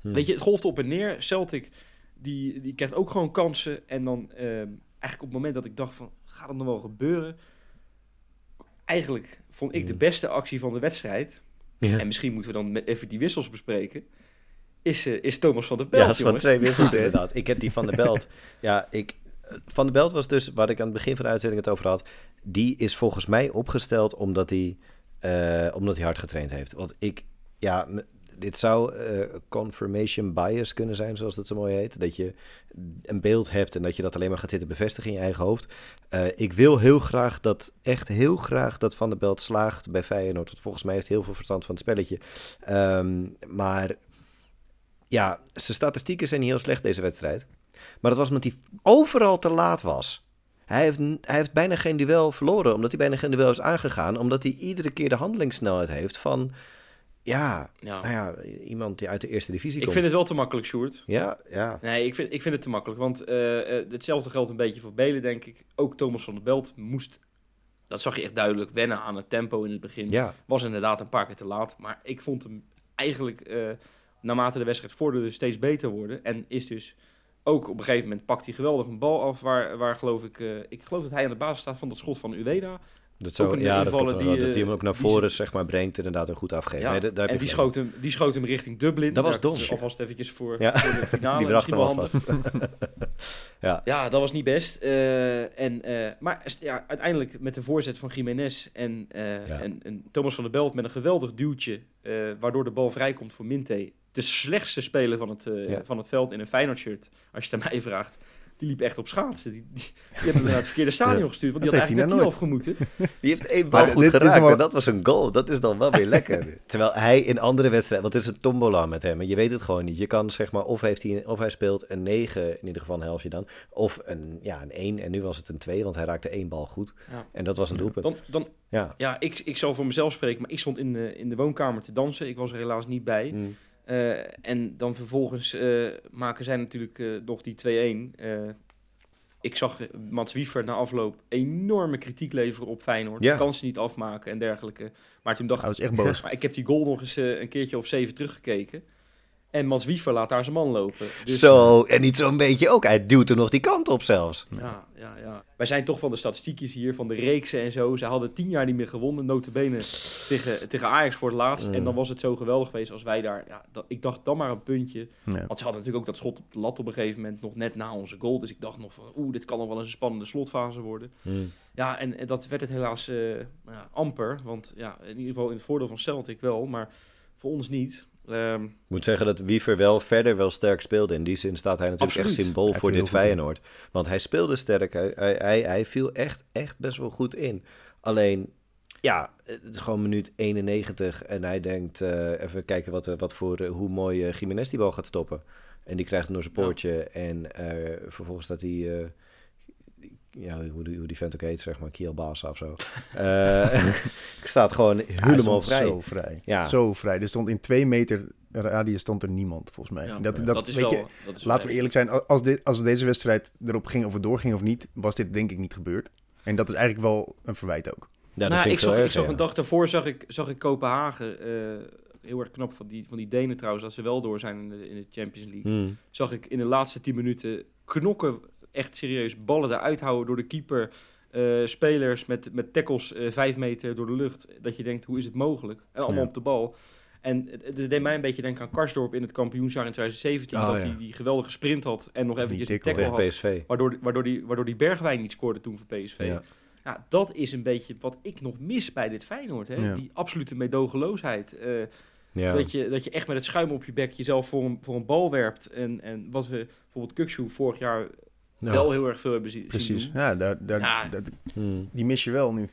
Speaker 3: Hm.
Speaker 2: Weet je, het golft op en neer. Celtic, die, die krijgt ook gewoon kansen. En dan ehm, eigenlijk op het moment dat ik dacht van, gaat het nog wel gebeuren? Eigenlijk vond ik de
Speaker 3: Mm.
Speaker 2: beste actie van de wedstrijd.
Speaker 3: Ja.
Speaker 2: En misschien moeten we dan even die wissels bespreken. Is, eh, is Thomas van der
Speaker 3: Ja,
Speaker 2: Belt,
Speaker 3: dat is van twee wissels inderdaad. Ik heb die van de Belt. Ja, ik, van de Belt was dus, waar ik aan het begin van de uitzending het over had, die is volgens mij opgesteld omdat hij, eh, omdat hij hard getraind heeft. Want ik, ja, dit zou eh, confirmation bias kunnen zijn, zoals dat zo mooi heet. Dat je een beeld hebt en dat je dat alleen maar gaat zitten bevestigen in je eigen hoofd. Eh, ik wil heel graag dat, echt heel graag dat Van der Belt slaagt bij Feyenoord. Want volgens mij heeft heel veel verstand van het spelletje. Ehm, maar ja, zijn statistieken zijn niet heel slecht deze wedstrijd. Maar dat was omdat hij overal te laat was. Hij heeft, hij heeft bijna geen duel verloren, omdat hij bijna geen duel is aangegaan. Omdat hij iedere keer de handelingssnelheid heeft van, ja,
Speaker 2: Ja.
Speaker 3: nou ja, iemand die uit de eerste divisie
Speaker 2: Ik
Speaker 3: komt.
Speaker 2: vind het wel te makkelijk, Sjoerd.
Speaker 3: Ja, ja.
Speaker 2: Nee, ik vind, ik vind het te makkelijk. Want eh, eh, hetzelfde geldt een beetje voor Belen, denk ik. Ook Thomas van der Belt moest, dat zag je echt duidelijk, wennen aan het tempo in het begin.
Speaker 3: ja.
Speaker 2: Was inderdaad een paar keer te laat. Maar ik vond hem eigenlijk, eh, naarmate de wedstrijd vorderde, steeds beter worden. En is dus ook op een gegeven moment pakt hij geweldig een bal af. Waar, waar geloof ik, eh, ik geloof dat hij aan de basis staat van dat schot van Ueda.
Speaker 3: Dat, zo,
Speaker 2: Ook een
Speaker 3: ja, dat,
Speaker 2: die,
Speaker 3: wel, dat hij
Speaker 2: eh,
Speaker 3: hem ook naar
Speaker 2: die
Speaker 3: voren
Speaker 2: ze-
Speaker 3: zeg maar, brengt inderdaad en goed afgeeft.
Speaker 2: Ja,
Speaker 3: Nee, daar- daar heb
Speaker 2: en die schoot, hem, die schoot hem richting Dublin.
Speaker 3: Dat was dom.
Speaker 2: Alvast eventjes voor,
Speaker 3: Ja.
Speaker 2: voor de finale.
Speaker 3: Die bracht
Speaker 2: wel
Speaker 3: ja.
Speaker 2: Ja, dat was niet best. Eh, en, maar ja, uiteindelijk met de voorzet van Jiménez en, en, en Thomas van der Belt met een geweldig duwtje, waardoor de bal vrijkomt voor Minte. De slechtste speler van het, eh,
Speaker 3: Ja.
Speaker 2: van het veld in een Feyenoord shirt, als je het aan mij vraagt. Die liep echt op schaatsen. Die, die, die hebben hem naar het verkeerde stadion
Speaker 3: Ja.
Speaker 2: gestuurd, want die
Speaker 4: Dat
Speaker 2: had eigenlijk net niet afgemoeten.
Speaker 3: Die heeft één bal goed geraakt
Speaker 4: wel-
Speaker 3: en dat was een goal. Dat is dan wel weer lekker. Terwijl hij in andere wedstrijden, want het is een tombola met hem. En je weet het gewoon niet. Je kan zeg maar, of, heeft hij, of hij speelt een 9, in ieder geval een helftje dan. Of een, ja, een 1 en nu was het een 2, want hij raakte één bal goed.
Speaker 2: Ja.
Speaker 3: En dat was een doelpunt.
Speaker 2: Dan, dan,
Speaker 3: Ja.
Speaker 2: ja, ik, ik zal voor mezelf spreken, maar ik stond in de, in de woonkamer te dansen. Ik was er helaas niet bij.
Speaker 3: Mm.
Speaker 2: Eh, en dan vervolgens eh, maken zij natuurlijk eh, nog die 2-1. Eh, ik zag eh, Mats Wiever na afloop enorme kritiek leveren op Feyenoord.
Speaker 3: Ja.
Speaker 2: Kansen niet afmaken en dergelijke. Maar toen dacht
Speaker 4: Hij
Speaker 2: ik,
Speaker 4: was echt boos.
Speaker 2: maar ik heb die goal nog eens een keertje of zeven teruggekeken. En Mats Wiever laat daar zijn man lopen. Dus,
Speaker 3: Zo, en niet zo'n beetje ook. Hij duwt er nog die kant op zelfs.
Speaker 2: Ja, ja, ja. Wij zijn toch van de statistiekjes hier, van de reeksen en zo. Ze hadden tien jaar niet meer gewonnen, notabene tegen, tegen Ajax voor het laatst.
Speaker 3: Mm.
Speaker 2: En dan was het zo geweldig geweest als wij daar... Ja, dat, ik dacht dan maar een puntje.
Speaker 4: Ja.
Speaker 2: Want ze hadden natuurlijk ook dat schot op de lat op een gegeven moment nog net na onze goal. Dus ik dacht nog van, oeh, dit kan nog wel eens een spannende slotfase worden. Ja, en, en dat werd het helaas eh, amper. Want ja, in ieder geval in het voordeel van Celtic wel, maar voor ons niet. Ehm,
Speaker 3: Ik moet zeggen dat Wiever wel verder wel sterk speelde. In die zin staat hij natuurlijk
Speaker 2: Absoluut.
Speaker 3: echt symbool
Speaker 4: Hij
Speaker 3: voor dit. Feyenoord. Want hij speelde sterk. Hij, hij, viel echt, echt best wel goed in. Alleen, ja, het is gewoon minuut 91. En hij denkt, eh, even kijken wat, eh, wat voor, eh, hoe mooi eh Jiménez die bal gaat stoppen. En die krijgt hem door zijn
Speaker 2: Ja.
Speaker 3: poortje. En vervolgens staat hij... ja, hoe die, hoe die vent ook heet, zeg maar, Kiel Basa of zo. Eh staat gewoon helemaal vrij.
Speaker 4: Zo vrij.
Speaker 3: Ja.
Speaker 4: Zo vrij. Er stond in twee meter radius stond er niemand, volgens mij.
Speaker 2: ja,
Speaker 4: dat,
Speaker 2: dat,
Speaker 4: dat,
Speaker 2: is
Speaker 4: weet
Speaker 2: wel...
Speaker 4: je,
Speaker 2: dat is
Speaker 4: laten we eerlijk zijn. Als, dit, als deze wedstrijd erop ging of het doorging of niet, was dit denk ik niet gebeurd. En dat is eigenlijk wel een verwijt ook.
Speaker 3: Ja, dat
Speaker 2: nou,
Speaker 3: vind
Speaker 2: ik,
Speaker 3: wel
Speaker 2: zag, ik
Speaker 3: erg,
Speaker 2: zag
Speaker 3: ja.
Speaker 2: een dag daarvoor zag ik, zag ik Kopenhagen. eh, heel erg knap van die, van die Denen trouwens, dat ze wel door zijn in de, in de Champions League.
Speaker 3: Hmm.
Speaker 2: Zag ik in de laatste 10 minuten knokken, echt serieus, ballen eruit houden door de keeper. eh, spelers met, met tackles eh, vijf meter door de lucht. Dat je denkt, hoe is het mogelijk? En allemaal
Speaker 4: Ja.
Speaker 2: op de bal. En het, deed mij een beetje denken aan Karsdorp in het kampioensjaar in 2017.
Speaker 3: Oh,
Speaker 2: dat
Speaker 3: ja.
Speaker 2: hij die geweldige sprint had en nog eventjes een
Speaker 4: tackle.
Speaker 2: had.
Speaker 3: PSV.
Speaker 2: Waardoor, waardoor, die, waardoor die Bergwijn niet scoorde toen voor PSV.
Speaker 3: Ja.
Speaker 2: Ja, dat is een beetje wat ik nog mis bij dit Feyenoord. Hè? Die absolute medogeloosheid. Eh,
Speaker 3: Ja.
Speaker 2: dat, je, dat je echt met het schuim op je bek jezelf voor een, voor een bal werpt. En, en wat we bijvoorbeeld Kukshoe vorig jaar
Speaker 3: Ja.
Speaker 2: wel heel erg veel hebben zien,
Speaker 4: Precies.
Speaker 2: doen.
Speaker 4: Ja, daar, daar,
Speaker 2: Ja.
Speaker 4: dat-
Speaker 3: Hmm.
Speaker 4: die mis je wel nu.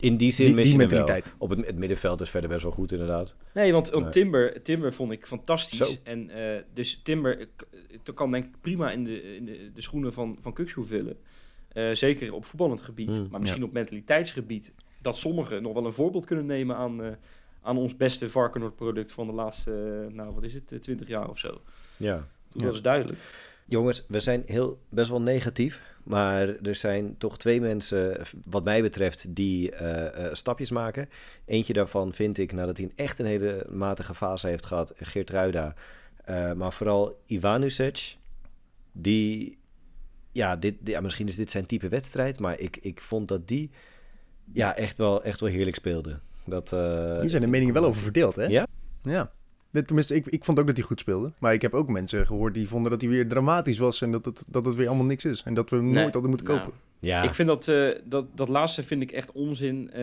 Speaker 3: In die zin
Speaker 4: Die-
Speaker 3: mis
Speaker 4: die
Speaker 3: je hem wel.
Speaker 4: mentaliteit.
Speaker 3: Op het, het middenveld is verder best wel goed inderdaad.
Speaker 2: Nee, want, want
Speaker 3: Nee.
Speaker 2: Timber, Timber vond ik fantastisch.
Speaker 3: Zo.
Speaker 2: En eh, dus Timber eh, k- het kan denk ik prima in de, in de, de schoenen van, van Kukshoe vullen. Eh, zeker op voetballend gebied.
Speaker 3: Hmm,
Speaker 2: maar misschien op mentaliteitsgebied. Dat sommigen nog wel een voorbeeld kunnen nemen aan, eh, aan ons beste Varkenoord product van de laatste, eh, nou wat is het, eh, 20 jaar of zo.
Speaker 3: Ja.
Speaker 2: Dat
Speaker 4: Ja.
Speaker 2: is duidelijk.
Speaker 3: Jongens, we zijn heel, best wel negatief. Maar er zijn toch twee mensen, wat mij betreft, die eh, eh, stapjes maken. Eentje daarvan vind ik, nadat hij een echt een hele matige fase heeft gehad, Geert Ruida. Eh, maar vooral Ivanusic, die... Ja, dit, ja, misschien is dit zijn type wedstrijd, maar ik, ik vond dat die ja, echt, wel, echt wel heerlijk speelde. Dat,
Speaker 4: Hier zijn de meningen wel over verdeeld, hè?
Speaker 3: Ja?
Speaker 4: Ja. Tenminste, ik, ik vond ook dat hij goed speelde. Maar ik heb ook mensen gehoord die vonden dat hij weer dramatisch was. En dat het, dat het weer allemaal niks is. En dat we hem
Speaker 2: Nee,
Speaker 4: nooit hadden moeten
Speaker 2: nou,
Speaker 4: kopen.
Speaker 3: Ja,
Speaker 2: Ik vind dat, eh, dat, dat laatste vind ik echt onzin. Eh,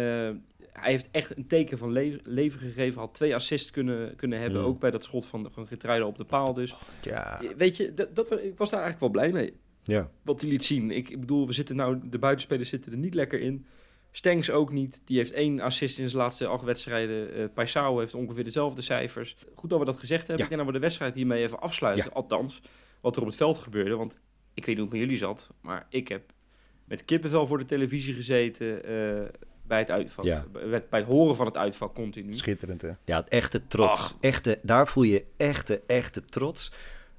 Speaker 2: hij heeft echt een teken van le- leven gegeven. Had twee assists kunnen, kunnen hebben.
Speaker 3: Mm.
Speaker 2: Ook bij dat schot van, van Geertruida op de paal. Dus
Speaker 4: Ja.
Speaker 2: weet je, dat, dat, ik was daar eigenlijk wel blij mee.
Speaker 3: ja.
Speaker 2: Wat hij liet zien. Ik, ik bedoel, we zitten nou, de buitenspelers zitten er niet lekker in. Stengs ook niet. Die heeft één assist in zijn laatste acht wedstrijden. Eh Paisao heeft ongeveer dezelfde cijfers. Goed dat we dat gezegd hebben.
Speaker 3: Ja.
Speaker 2: Ik denk dat we de wedstrijd hiermee even afsluiten. Althans, wat er op het veld gebeurde. Want ik weet niet hoe het met jullie zat. Maar ik heb met kippenvel voor de televisie gezeten. eh, bij het uitvak.
Speaker 3: Ja.
Speaker 2: Bij, bij het horen van het uitvak continu.
Speaker 4: Schitterend, hè?
Speaker 3: Ja, het echte trots.
Speaker 2: Ach.
Speaker 3: Echte, daar voel je echte, echte trots.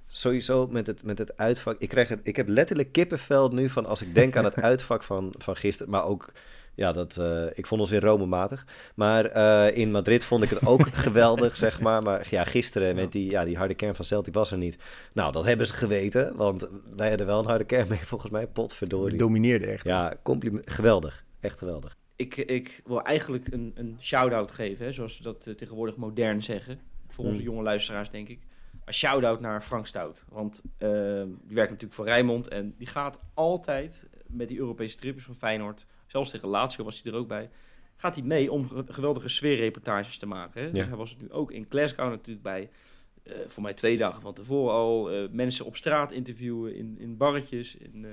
Speaker 3: Sowieso met het, met het uitvak. Ik, krijg het, ik heb letterlijk kippenvel nu van als ik denk aan het uitvak van, van gisteren. Maar ook, ja, dat, eh, ik vond ons in Rome matig. Maar eh, in Madrid vond ik het ook geweldig, zeg maar. Maar ja, gisteren met die, ja, die harde kern van Celtic was er niet. Nou, dat hebben ze geweten. Want wij hadden wel een harde kern mee, volgens mij. Potverdorie.
Speaker 4: domineerde echt.
Speaker 3: Ja, compliment. Geweldig. Echt geweldig.
Speaker 2: Ik, ik wil eigenlijk een, een shout-out geven, hè, zoals ze dat eh, tegenwoordig modern zeggen. Voor onze
Speaker 3: Hmm.
Speaker 2: jonge luisteraars, denk ik. Maar shout-out naar Frank Stout. Want die werkt natuurlijk voor Rijnmond. En die gaat altijd met die Europese trippers van Feyenoord. Zelfs tegen Lazio was hij er ook bij. Gaat hij mee om ge- geweldige sfeerreportages te maken. Hè? Dus
Speaker 3: Ja.
Speaker 2: hij was er nu ook in Glasgow natuurlijk bij. eh, voor mij twee dagen van tevoren al. eh, mensen op straat interviewen, in, in barretjes. In,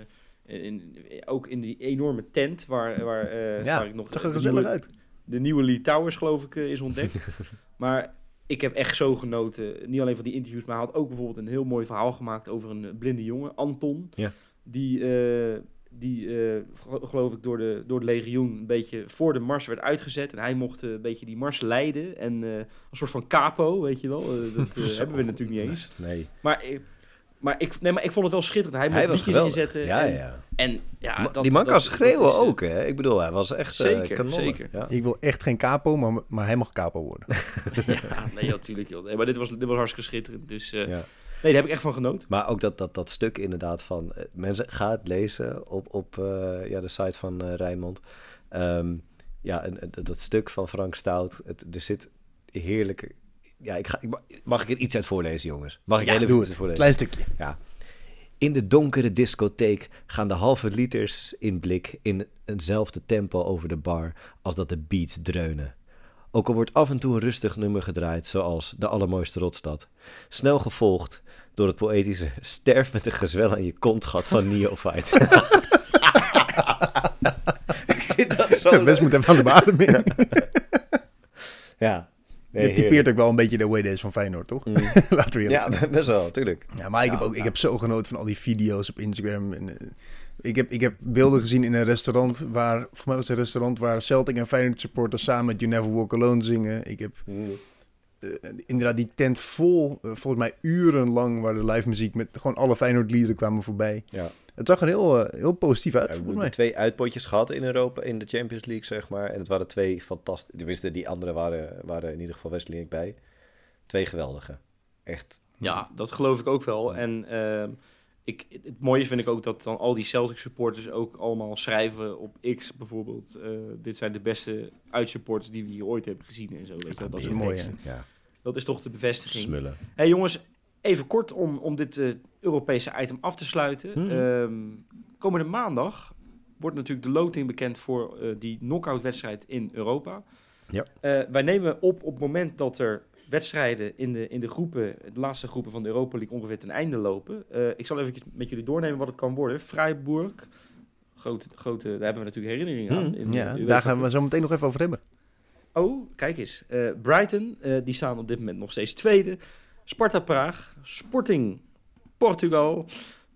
Speaker 2: eh, in, ook in die enorme tent waar, waar, eh,
Speaker 4: Ja,
Speaker 2: waar ik nog...
Speaker 4: Het
Speaker 2: de
Speaker 4: gezellig
Speaker 2: nieuwe-
Speaker 4: uit.
Speaker 2: de nieuwe Lee Towers, geloof ik, is ontdekt. maar ik heb echt zo genoten. Niet alleen van die interviews, maar hij had ook bijvoorbeeld een heel mooi verhaal gemaakt over een blinde jongen, Anton.
Speaker 3: Ja.
Speaker 2: Die, eh, die eh, gelo- geloof ik, door de, door het legioen een beetje voor de mars werd uitgezet. En hij mocht eh, een beetje die mars leiden. En eh, een soort van capo, weet je wel. Dat eh, hebben we natuurlijk niet eens.
Speaker 3: Nee.
Speaker 2: Maar Maar ik, nee, maar ik vond het wel schitterend. Hij
Speaker 3: Hij
Speaker 2: mocht liedjes inzetten.
Speaker 3: Ja,
Speaker 2: en,
Speaker 3: ja.
Speaker 2: En ja, dat,
Speaker 3: die man kan
Speaker 2: dat
Speaker 3: schreeuwen
Speaker 2: is,
Speaker 3: ook, hè? Ik bedoel, hij was echt
Speaker 2: Zeker,
Speaker 3: zeker, kanon.
Speaker 2: zeker.
Speaker 3: Ja.
Speaker 4: Ik wil echt geen capo, maar, maar hij mag capo worden.
Speaker 2: Ja, nee, natuurlijk. joh. Nee, maar dit was, dit was hartstikke schitterend. Dus eh,
Speaker 3: Ja.
Speaker 2: Nee, daar heb ik echt van genoten.
Speaker 3: Maar ook dat, dat, dat stuk inderdaad van... eh, mensen, ga het lezen op, op eh, ja, de site van eh Rijnmond. Ehm, ja, en, en dat stuk van Frank Stout. Het, er zit heerlijk... Ja, ik ga, ik, mag ik er iets uit voorlezen, jongens? Mag ik
Speaker 4: Ja,
Speaker 3: heel even
Speaker 4: doe
Speaker 3: iets
Speaker 4: het.
Speaker 3: uit voorlezen?
Speaker 4: Klein stukje.
Speaker 3: Ja. In de donkere discotheek gaan de halve liters in blik in eenzelfde tempo over de bar als dat de beats dreunen. Ook al wordt af en toe een rustig nummer gedraaid, zoals De Allermooiste Rotstad. Snel gevolgd door het poëtische Sterf met een gezwel aan je kontgat van Neophyte. Ik vind dat zo
Speaker 4: Best moet even aan de bademing.
Speaker 3: Ja. Nee,
Speaker 4: Dit typeert ook wel een beetje de away days van Feyenoord, toch?
Speaker 3: Mm.
Speaker 4: Laten we
Speaker 3: Ja, best wel, tuurlijk.
Speaker 4: Ja, maar ik, heb ook, ik heb zo genoten van al die video's op Instagram. En, eh, ik, heb, ik heb beelden gezien in een restaurant waar, voor mij was het een restaurant waar Celtic en Feyenoord supporters samen met You Never Walk Alone zingen. Ik heb eh, inderdaad die tent vol, eh, volgens mij urenlang, waar de live muziek met gewoon alle Feyenoord liederen kwamen voorbij.
Speaker 3: Ja.
Speaker 4: Het zag er heel, eh, heel positief uit,
Speaker 3: Ja, we
Speaker 4: volgens
Speaker 3: hebben
Speaker 4: mij.
Speaker 3: twee uitpotjes gehad in Europa, in de Champions League, zeg maar. En het waren twee fantastische... Tenminste, die andere waren, waren in ieder geval Wesley en ik bij. Twee geweldige. Echt.
Speaker 2: Ja, dat geloof ik ook wel. En ehm, ik, het mooie vind ik ook dat dan al die Celtic supporters ook allemaal schrijven op X bijvoorbeeld. eh, dit zijn de beste uitsupporters die we hier ooit hebben gezien en zo. Weet je, dat,
Speaker 4: is mooi.
Speaker 3: Ja,
Speaker 2: dat is toch de bevestiging.
Speaker 3: smullen.
Speaker 2: hey, jongens, even kort om, om dit eh, Europese item af te sluiten.
Speaker 3: Mhm.
Speaker 2: Ehm, komende maandag wordt natuurlijk de loting bekend voor eh, die knock-out wedstrijd in Europa.
Speaker 3: Ja.
Speaker 2: Wij nemen op op het moment dat er wedstrijden in de, in de groepen, de laatste groepen van de Europa League ongeveer ten einde lopen. Eh, ik zal even met jullie doornemen wat het kan worden. Freiburg, grote, grote, daar hebben we natuurlijk herinneringen aan.
Speaker 3: Mhm.
Speaker 2: in
Speaker 4: Ja, daar gaan we zo meteen nog even over hebben.
Speaker 2: Oh, kijk eens. Eh, Brighton, eh, die staan op dit moment nog steeds tweede. Sparta Praag, Sporting Portugal,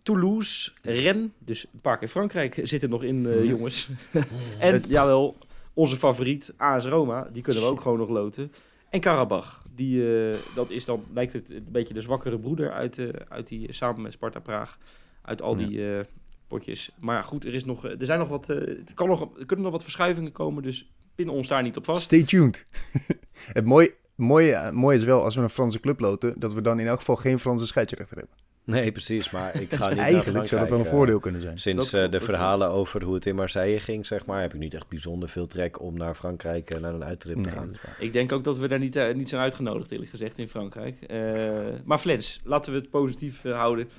Speaker 2: Toulouse, Rennes, dus een paar keer Frankrijk zit er nog in, jongens. en jawel, onze favoriet AS Roma, die kunnen we ook gewoon nog loten. En Karabach, die, eh, dat is dan, lijkt het een beetje de zwakkere broeder uit, eh, uit die, samen met Sparta Praag, uit al
Speaker 3: Ja.
Speaker 2: die eh, potjes. Maar goed, er, is nog, er, zijn nog wat, er, kan nog, er kunnen nog wat verschuivingen komen, dus pin ons daar niet op vast.
Speaker 4: Stay tuned. het mooie, mooie, mooie is wel, als we een Franse club loten, dat we dan in elk geval geen Franse scheidsrechter hebben.
Speaker 3: Nee, precies. Maar ik ga niet naar
Speaker 4: Eigenlijk zou dat wel een
Speaker 3: Frankrijk,
Speaker 4: voordeel
Speaker 3: eh,
Speaker 4: kunnen zijn.
Speaker 3: Sinds eh, de verhalen over hoe het in Marseille ging, zeg maar, heb ik niet echt bijzonder veel trek om naar Frankrijk eh, naar een uittrip te gaan.
Speaker 2: Ik denk ook dat we daar niet, eh, niet zijn uitgenodigd, eerlijk gezegd, in Frankrijk. Eh, maar Flens, laten we het positief eh, houden.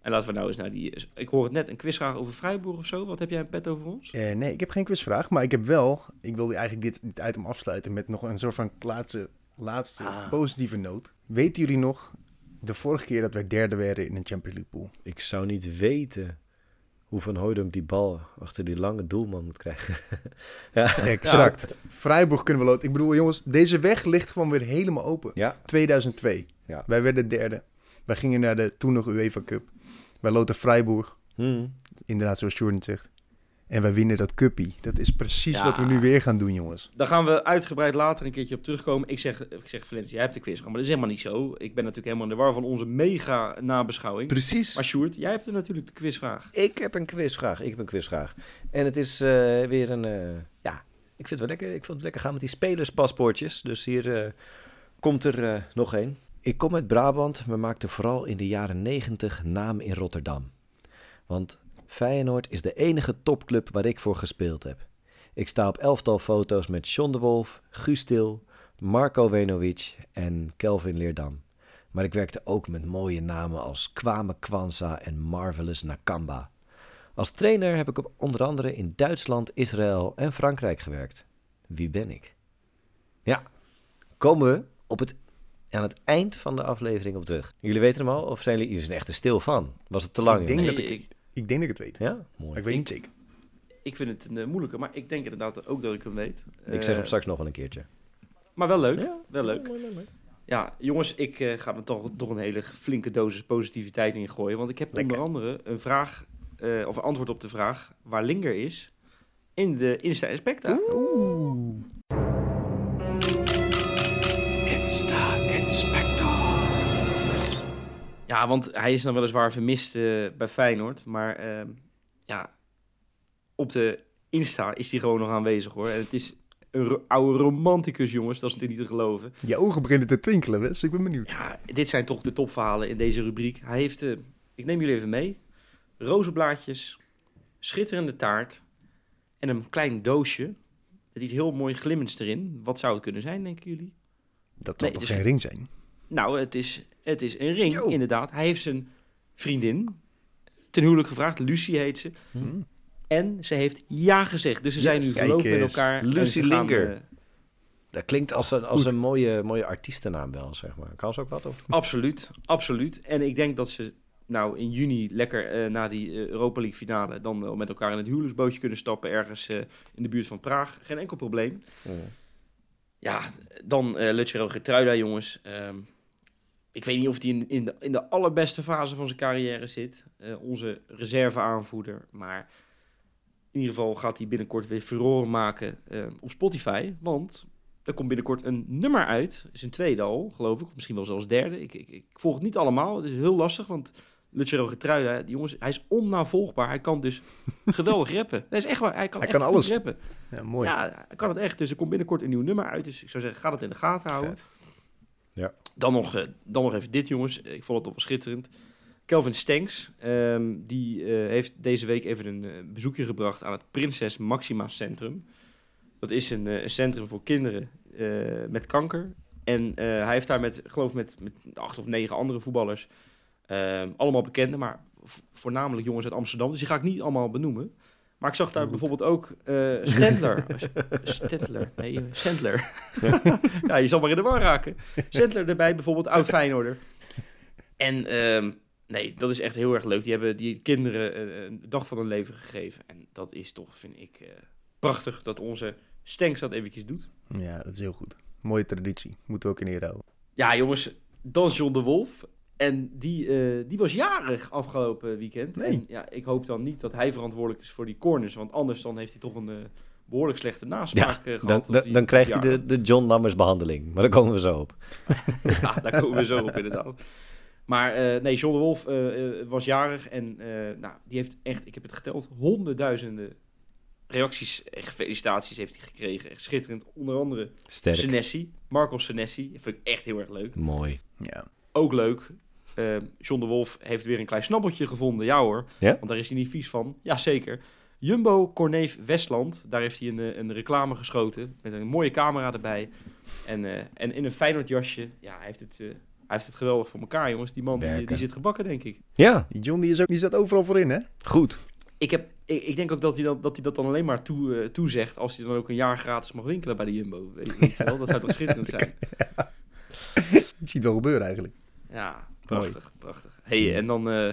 Speaker 2: En laten we nou eens naar die... Ik hoor het net, een quizvraag over Freiburg of zo. Wat heb jij een pet over ons?
Speaker 4: Eh, nee, ik heb geen quizvraag, maar ik heb wel... Ik wilde eigenlijk dit, dit item afsluiten met nog een soort van laatste, laatste
Speaker 2: Ah.
Speaker 4: positieve noot. Weten jullie nog de vorige keer dat wij derde werden in een Champions League pool?
Speaker 3: Ik zou niet weten hoe Van Hooydonk die bal achter die lange doelman moet krijgen. ja.
Speaker 4: Exact. Freiburg kunnen we loten. Ik bedoel, jongens, deze weg ligt gewoon weer helemaal open.
Speaker 3: ja,
Speaker 4: 2002.
Speaker 3: Ja.
Speaker 4: Wij werden derde. Wij gingen naar de toen nog UEFA Cup. Wij loten Freiburg.
Speaker 3: Hmm.
Speaker 4: Inderdaad, zoals Jordan zegt. En wij winnen dat cuppie. Dat is precies
Speaker 2: Ja.
Speaker 4: wat we nu weer gaan doen, jongens.
Speaker 2: Daar gaan we uitgebreid later een keertje op terugkomen. Ik zeg, ik zeg Flens, jij hebt de quizvraag, maar dat is helemaal niet zo. Ik ben natuurlijk helemaal in de war van onze mega nabeschouwing.
Speaker 3: Precies.
Speaker 2: Maar Sjoerd, jij hebt er natuurlijk de quizvraag.
Speaker 3: Ik heb een quizvraag. Ik heb een quizvraag. En het is eh, weer een. eh, ja, ik vind het wel lekker. Ik vond het lekker gaan met die spelerspaspoortjes. Dus hier eh, komt er eh, nog één. Ik kom uit Brabant, maar maakte vooral in de jaren negentig naam in Rotterdam. Want Feyenoord is de enige topclub waar ik voor gespeeld heb. Ik sta op elftal foto's met John de Wolf, Guus Til, Marco Wenovic en Kelvin Leerdam. Maar ik werkte ook met mooie namen als Kwame Kwanza en Marvelous Nakamba. Als trainer heb ik op onder andere in Duitsland, Israël en Frankrijk gewerkt. Wie ben ik? Ja, komen we op het, aan het eind van de aflevering op terug. Jullie weten hem al? Of zijn jullie, zijn echt er stil van? Was het te lang?
Speaker 4: Ik denk dat ik- Ik denk dat ik het weet.
Speaker 3: Ja,
Speaker 4: Maar
Speaker 3: mooi.
Speaker 4: ik weet
Speaker 2: Ik-
Speaker 4: niet zeker.
Speaker 2: Ik vind het een eh, moeilijke, maar ik denk inderdaad ook dat ik hem weet.
Speaker 3: Ik zeg
Speaker 2: Eh,
Speaker 3: hem straks nog wel een keertje.
Speaker 2: Maar wel leuk.
Speaker 3: Ja.
Speaker 2: Wel leuk. Ja, jongens, ik eh, ga er toch, toch een hele flinke dosis positiviteit in gooien. Want ik heb
Speaker 4: Lekker.
Speaker 2: onder andere een vraag, eh, of een antwoord op de vraag waar Linger is in de Insta Inspecta.
Speaker 4: Oeh.
Speaker 2: Ja, want hij is dan weliswaar vermist eh, bij Feyenoord. Maar ehm, ja, op de Insta is hij gewoon nog aanwezig hoor. En het is een oude romanticus, jongens. Dat is natuurlijk niet te geloven.
Speaker 4: Je ogen beginnen te twinkelen, Wes. Ik ben benieuwd.
Speaker 2: Ja, dit zijn toch de topverhalen in deze rubriek. Hij heeft, eh, ik neem jullie even mee, rozenblaadjes, schitterende taart en een klein doosje met iets heel mooi glimmends erin. Wat zou het kunnen zijn, denken jullie?
Speaker 4: Dat
Speaker 2: Nee,
Speaker 4: zal toch geen ring zijn?
Speaker 2: Nou, het is, het is een ring,
Speaker 4: Yo.
Speaker 2: inderdaad. Hij heeft zijn vriendin ten huwelijk gevraagd. Lucie heet ze.
Speaker 4: Hm.
Speaker 2: En ze heeft ja gezegd. Dus ze zijn nu verloofd met elkaar.
Speaker 3: Lucy
Speaker 2: gaan,
Speaker 3: Linger.
Speaker 2: eh,
Speaker 3: Dat klinkt als een, als een mooie, mooie artiestennaam wel, zeg maar. Kan ze ook wat? Of?
Speaker 2: Absoluut, absoluut. En ik denk dat ze nou in juni lekker eh, na die eh, Europa League finale dan wel met elkaar in het huwelijksbootje kunnen stappen ergens eh, in de buurt van Praag. Geen enkel probleem. Ja, dan eh Lucero Getruida, jongens. Ehm, ik weet niet of hij in, in, de, in de allerbeste fase van zijn carrière zit. Eh, onze reserveaanvoerder. Maar in ieder geval gaat hij binnenkort weer furoren maken eh, op Spotify. Want er komt binnenkort een nummer uit. is een tweede al, geloof ik. Of misschien wel zelfs derde. Ik, ik, ik volg het niet allemaal. Het is heel lastig, want Lucero Getruida, die jongens, hij is onnavolgbaar. Hij kan dus geweldig rappen. Dat is echt waar. Hij kan,
Speaker 4: Hij
Speaker 2: echt
Speaker 4: kan
Speaker 2: goed
Speaker 4: alles.
Speaker 2: rappen.
Speaker 4: Ja, mooi.
Speaker 2: Ja, hij kan het echt. Dus er komt binnenkort een nieuw nummer uit. Dus ik zou zeggen, ga het in de gaten houden.
Speaker 4: Vet.
Speaker 3: Ja.
Speaker 2: Dan nog, eh, dan nog even dit, jongens. Ik vond het wel schitterend. Kelvin Stenks, ehm, die eh, heeft deze week even een eh, bezoekje gebracht aan het Prinses Maxima Centrum. Dat is een, een centrum voor kinderen met kanker. En hij heeft daar met, geloof met, met acht of negen andere voetballers, ehm, allemaal bekende, maar vo- voornamelijk jongens uit Amsterdam. Dus die ga ik niet allemaal benoemen. Maar ik zag daar bijvoorbeeld ook eh Stendler. Stendler, nee, eh, Sandler. ja, je zal maar in de war raken. Sandler erbij, bijvoorbeeld oud Feyenoorder. En ehm, nee, dat is echt heel erg leuk. Die hebben die kinderen eh, een dag van hun leven gegeven. En dat is toch, vind ik, prachtig dat onze Stenks dat eventjes doet.
Speaker 4: Ja, dat is heel goed. Mooie traditie. Moeten we ook in ere houden.
Speaker 2: Ja, jongens, dan John de Wolf. En die, eh, die was jarig afgelopen weekend.
Speaker 4: Nee.
Speaker 2: En ja, ik hoop dan niet dat hij verantwoordelijk is voor die corners. Want anders dan heeft hij toch een eh, behoorlijk slechte nasmaak eh,
Speaker 3: Dan,
Speaker 2: gehad.
Speaker 3: dan,
Speaker 2: die-
Speaker 3: dan
Speaker 2: op
Speaker 3: krijgt hij de, de John Lammers behandeling. Maar daar komen we zo op.
Speaker 2: Ja, daar komen we zo op inderdaad. Maar eh, nee, John de Wolf eh, eh, was jarig en eh, nou, die heeft echt, ik heb het geteld, honderdduizenden reacties en felicitaties heeft hij gekregen. Echt schitterend. Onder andere
Speaker 3: Sterk.
Speaker 2: Senesi, Marco Senesi. Dat vind ik echt heel erg leuk.
Speaker 3: Mooi.
Speaker 4: Ja.
Speaker 2: Ook leuk. Eh, John de Wolf heeft weer een klein snabbeltje gevonden. Ja hoor,
Speaker 3: Ja?
Speaker 2: want daar is hij niet vies van. Jazeker. Jumbo Corneef Westland, daar heeft hij een, eh, een reclame geschoten met een mooie camera erbij. En, eh, en in een Feyenoord jasje. Ja, hij heeft het, eh, hij heeft het geweldig voor elkaar, jongens. Die man die, die zit gebakken, denk ik.
Speaker 3: Ja,
Speaker 4: Die John die is ook, die staat overal voor in, hè?
Speaker 3: goed.
Speaker 2: Ik, heb, ik, ik denk ook dat hij dat, dat hij dat dan alleen maar toe, toezegt als hij dan ook een jaar gratis mag winkelen bij de Jumbo. Weet, weet je wel? Dat zou toch schitterend zijn?
Speaker 4: Ik zie het wel gebeuren eigenlijk.
Speaker 2: Ja, prachtig, prachtig. Hey, en dan, eh,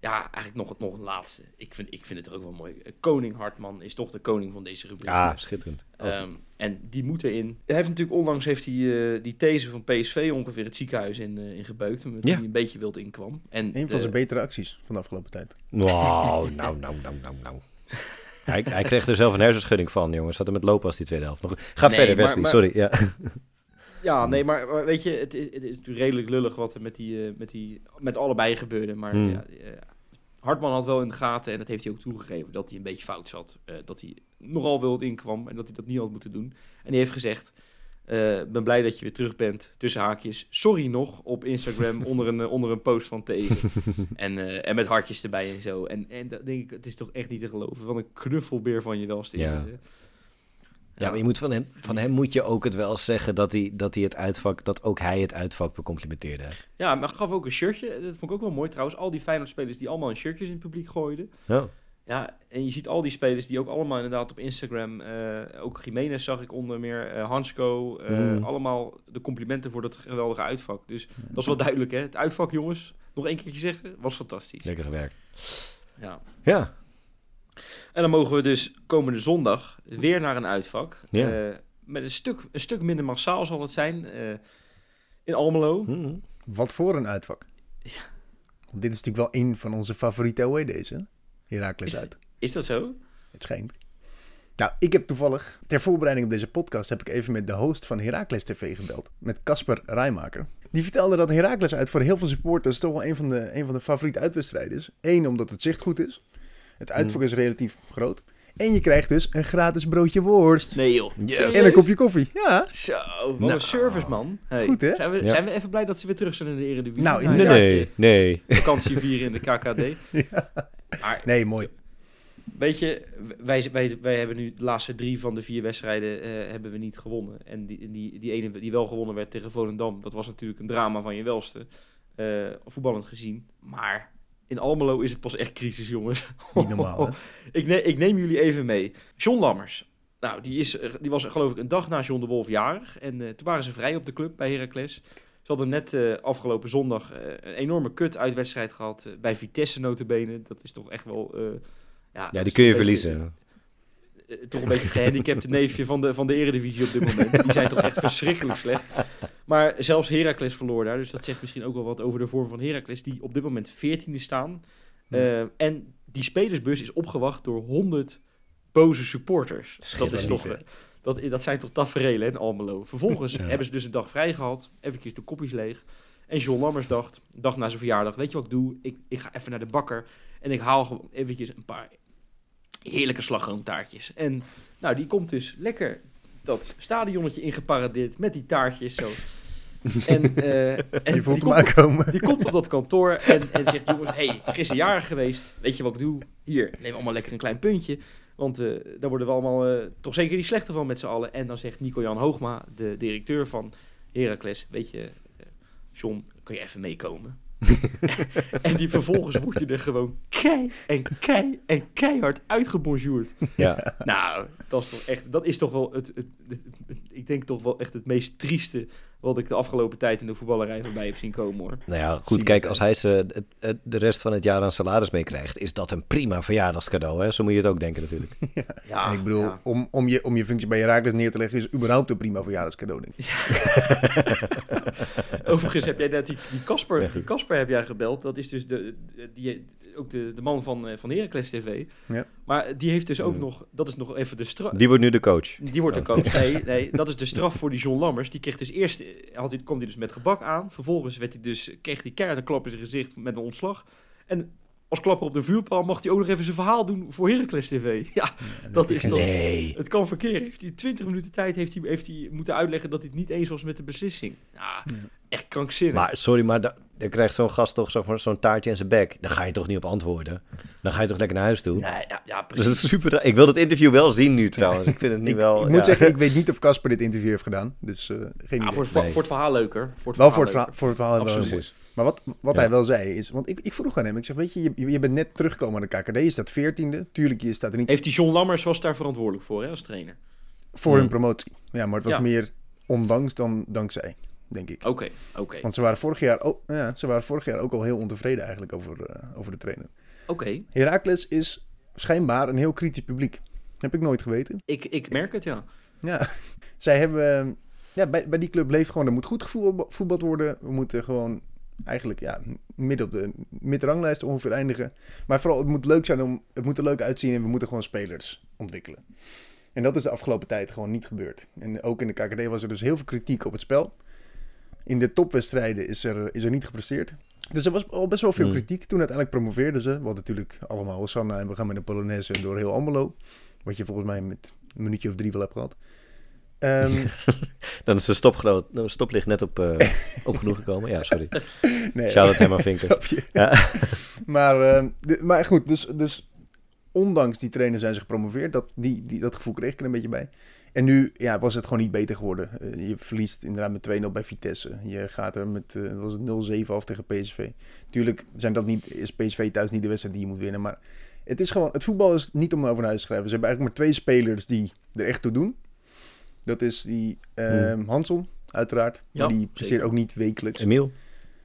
Speaker 2: ja, eigenlijk nog, nog een laatste. Ik vind, ik vind het er ook wel mooi. Eh, Koning Hartman is toch de koning van deze rubriek.
Speaker 3: Ja, schitterend.
Speaker 2: Ehm, en die moet erin. Hij heeft natuurlijk onlangs heeft hij, eh, die these van PSV ongeveer het ziekenhuis in, eh ingebeukt. Omdat
Speaker 3: Ja.
Speaker 2: hij een beetje wild inkwam. En
Speaker 4: Een van
Speaker 2: de-
Speaker 4: zijn betere acties van de afgelopen tijd.
Speaker 3: Wow, nou, nou, nou, nou, nou. Hij, hij kreeg er zelf een hersenschudding van, jongens. Zat er met lopen als die tweede helft. Nog... Ga
Speaker 2: Nee,
Speaker 3: verder,
Speaker 2: maar-
Speaker 3: Wesley.
Speaker 2: maar-
Speaker 3: Sorry. Ja.
Speaker 2: Ja, nee, maar, weet je, het is, het is natuurlijk redelijk lullig wat er met, die, eh, met, die, met allebei gebeurde. Maar
Speaker 3: Hmm.
Speaker 2: ja, eh, Hartman had wel in de gaten, en dat heeft hij ook toegegeven, dat hij een beetje fout zat. Eh, dat hij nogal wild inkwam en dat hij dat niet had moeten doen. En hij heeft gezegd, eh, ben blij dat je weer terug bent, tussen haakjes. Sorry nog, op Instagram onder een, onder een post van tegen. en, en met hartjes erbij en zo. En, en dat denk ik, het is toch echt niet te geloven. Wat een knuffelbeer van je welste is
Speaker 3: Ja. Ja, maar je moet van hem, van hem moet je ook het wel zeggen dat hij, dat hij het uitvak, dat ook hij het uitvak becomplimenteerde.
Speaker 2: Ja, maar gaf ook een shirtje. Dat vond ik ook wel mooi trouwens. Al die Feyenoord-spelers die allemaal in shirtjes in het publiek gooiden.
Speaker 3: Ja.
Speaker 2: Ja, en je ziet al die spelers die ook allemaal inderdaad op Instagram... eh, ook Jiménez zag ik onder meer, eh Hansko... eh,
Speaker 3: Mm.
Speaker 2: allemaal de complimenten voor dat geweldige uitvak. Dus dat is wel duidelijk, hè. Het uitvak, jongens, nog één keertje zeggen, was fantastisch.
Speaker 3: Lekker gewerkt.
Speaker 2: Ja.
Speaker 3: Ja.
Speaker 2: En dan mogen we dus komende zondag weer naar een uitvak.
Speaker 3: Ja.
Speaker 2: Eh, met een stuk, een stuk minder massaal zal het zijn. eh, in Almelo.
Speaker 3: Mhm.
Speaker 4: Wat voor een uitvak.
Speaker 2: Ja.
Speaker 4: Want Dit is natuurlijk wel een van onze favoriete away days, hè? Herakles uit.
Speaker 2: Is dat zo?
Speaker 4: Het schijnt. Nou, ik heb toevallig, ter voorbereiding op deze podcast, heb ik even met de host van Heracles TV gebeld. Met Casper Rijmaker. Die vertelde dat Heracles uit voor heel veel supporters toch wel een van de, een van de favoriete uitwedstrijden is. Eén, omdat het zicht goed is. Het uitvak is relatief groot. En je krijgt dus een gratis broodje worst.
Speaker 2: Nee joh.
Speaker 3: Yes.
Speaker 4: En een kopje koffie. Ja.
Speaker 2: Zo, wat
Speaker 3: Nou.
Speaker 2: een service man. Hey.
Speaker 4: Goed, hè?
Speaker 2: Zijn we,
Speaker 3: Ja.
Speaker 2: zijn we even blij dat ze weer terug zijn in de Eredivisie?
Speaker 4: Nou, inderdaad.
Speaker 2: jaartje
Speaker 3: Nee, nee.
Speaker 2: Vakantie vieren in de KKD. Maar
Speaker 4: Nee, mooi.
Speaker 2: weet je, wij, wij, wij hebben nu de laatste drie van de vier wedstrijden eh, hebben we niet gewonnen. En die, die, die ene die wel gewonnen werd tegen Volendam, dat was natuurlijk een drama van je welste. eh, voetballend gezien. Maar in Almelo is het pas echt crisis, jongens.
Speaker 4: Niet normaal, hè?
Speaker 2: ik, ne ik neem jullie even mee. John Lammers. Nou, die, is, die was geloof ik een dag na John de Wolf jarig. En eh, toen waren ze vrij op de club bij Heracles. Ze hadden net eh, afgelopen zondag eh, een enorme kut uitwedstrijd gehad. eh, bij Vitesse notabene. Dat is toch echt wel... eh, ja,
Speaker 3: Ja, die kun je verliezen.
Speaker 2: Eh, toch een beetje gehandicapte neefje van de, van de Eredivisie op dit moment. Die zijn toch echt verschrikkelijk slecht. Maar zelfs Heracles verloor daar. Dus dat zegt misschien ook wel wat over de vorm van Heracles. Die op dit moment 14e staan. Eh, en die spelersbus is opgewacht door 100 boze supporters. Dat, is toch, eh, dat, dat zijn toch tafereelen in Almelo. Vervolgens
Speaker 3: Ja.
Speaker 2: hebben ze dus een dag vrij gehad. Eventjes de kopjes leeg. En John Lammers dacht, dag na zijn verjaardag... Weet je wat ik doe? Ik, ik ga even naar de bakker. En ik haal gewoon eventjes een paar heerlijke slagroomtaartjes. En nou, die komt dus lekker dat stadionnetje ingeparadeerd met die taartjes zo. En, eh, en die, komt op, die komt op dat kantoor en, en zegt: Jongens, hey, gisteren jarig geweest. Weet je wat ik doe? Hier, neem allemaal lekker een klein puntje. Want eh, daar worden we allemaal eh, toch zeker niet slechter van met z'n allen. En dan zegt Nico-Jan Hoogma, de directeur van Heracles: Weet je, John, kun je even meekomen? en die vervolgens wordt hij er gewoon kei en kei en keihard uitgebonjourd.
Speaker 3: Ja.
Speaker 2: Nou, dat is toch echt, dat is toch wel het, het, het- het- ik denk toch wel echt het meest trieste wat ik de afgelopen tijd in de voetballerij voorbij heb zien komen hoor.
Speaker 3: Nou ja, goed, kijk, als hij ze het- het- de rest van het jaar aan salaris meekrijgt, is dat een prima verjaardagscadeau. Hè? Zo moet je het ook denken natuurlijk.
Speaker 2: Ja,
Speaker 4: en ik bedoel,
Speaker 2: ja.
Speaker 4: om, om, je, om je functie bij Herakles neer te leggen is überhaupt een prima verjaardagscadeau. Denk ik.
Speaker 2: Overigens heb jij net die die Casper,
Speaker 3: Ja,
Speaker 2: die
Speaker 3: goed.
Speaker 2: Casper heb jij gebeld. Dat is dus de, de- die, ook de, de man van, eh, van Heracles TV.
Speaker 4: Ja.
Speaker 2: Maar die heeft dus ook
Speaker 3: Hmm.
Speaker 2: nog, dat is nog even de straf.
Speaker 3: Die wordt nu de coach.
Speaker 2: Die wordt de coach. Nee, nee, dat is de straf voor die John Lammers. Die kreeg dus eerst, had hij, kwam hij dus met gebak aan. Vervolgens werd hij dus, kreeg hij keihard een klap in zijn gezicht met een ontslag. En als klapper op de vuurpaal mag hij ook nog even zijn verhaal doen voor Heracles TV. Ja, dat is toch...
Speaker 3: Nee.
Speaker 2: Het kan verkeerd. Heeft hij 20 minuten tijd heeft hij, heeft hij moeten uitleggen dat hij het niet eens was met de beslissing. Ja,
Speaker 4: Ja.
Speaker 2: echt krankzinnig.
Speaker 3: Maar sorry, maar da- dan krijgt zo'n gast toch zeg maar, zo'n taartje in zijn bek. Dan ga je toch niet op antwoorden. Dan ga je toch lekker naar huis toe.
Speaker 2: Nee, ja, ja,
Speaker 3: Dus
Speaker 2: precies.
Speaker 3: dat is super. Ik wil het interview wel zien nu trouwens. Ik vind het nu
Speaker 4: Ik,
Speaker 3: wel.
Speaker 4: ik moet
Speaker 3: ja.
Speaker 4: zeggen, ik weet niet of Casper dit interview heeft gedaan. Dus eh, geen
Speaker 2: Ja,
Speaker 4: idee.
Speaker 2: voor, het, va-
Speaker 3: Nee.
Speaker 2: voor het verhaal leuker. Voor het
Speaker 4: Wel
Speaker 2: verhaal
Speaker 4: voor het, verhaal,
Speaker 2: leuker.
Speaker 4: voor het verhaal wel
Speaker 2: Absoluut.
Speaker 4: Maar wat, wat
Speaker 3: Ja.
Speaker 4: hij wel zei is... Want ik, ik vroeg aan hem, ik zeg, weet je, je, je bent net teruggekomen aan de KKD. Je staat veertiende. Tuurlijk, je staat er niet
Speaker 2: Heeft die John Lammers was daar verantwoordelijk voor hè, als trainer?
Speaker 4: voor
Speaker 3: Hmm.
Speaker 4: hun promotie. Ja, maar het was
Speaker 2: Ja.
Speaker 4: meer ondanks dan dankzij, denk ik.
Speaker 2: Oké, oké.
Speaker 4: Want ze waren, vorig jaar ook, ja, ze waren vorig jaar ook al heel ontevreden eigenlijk over, eh, over de trainer.
Speaker 2: Oké,
Speaker 4: Heracles is schijnbaar een heel kritisch publiek. Heb ik nooit geweten.
Speaker 2: ik, ik merk het, ja.
Speaker 4: Ja, zij hebben... Ja, bij, bij die club leeft gewoon... Er moet goed gevoetbald worden. We moeten gewoon eigenlijk ja, midden op de midranglijst ongeveer eindigen. Maar vooral, het moet leuk zijn om... Het moet er leuk uitzien en we moeten gewoon spelers ontwikkelen. En dat is de afgelopen tijd gewoon niet gebeurd. En ook in de KKD was er dus heel veel kritiek op het spel. In de topwedstrijden is er, is er niet gepresteerd. Dus er was al best wel veel
Speaker 3: Hmm.
Speaker 4: kritiek. Toen uiteindelijk promoveerden ze. Hadden natuurlijk allemaal Hosanna en we gaan met een Polonaise door heel Almelo. Wat je volgens mij met een minuutje of drie wel hebt gehad. Ehm,
Speaker 3: Dan is de stopgro- stoplicht net op, eh, op genoeg gekomen. Ja, sorry.
Speaker 4: nee,
Speaker 3: Shout out Herman Vinker. Ja.
Speaker 4: maar, ehm, maar goed, dus, dus ondanks die trainer zijn ze gepromoveerd. Dat, die, die, dat gevoel kreeg ik er een beetje bij. En nu ja, was het gewoon niet beter geworden. Eh, je verliest inderdaad met 2-0 bij Vitesse. Je gaat er met eh, was het 0-7 af tegen PSV. Tuurlijk zijn dat niet, is PSV thuis niet de wedstrijd die je moet winnen. Maar het is gewoon, het voetbal is niet om over naar huis te schrijven. Ze hebben eigenlijk maar twee spelers die er echt toe doen. Dat is die ehm Hansel, uiteraard.
Speaker 2: Ja,
Speaker 4: maar die presteert
Speaker 2: zeker.
Speaker 4: ook niet wekelijks.
Speaker 3: Emiel?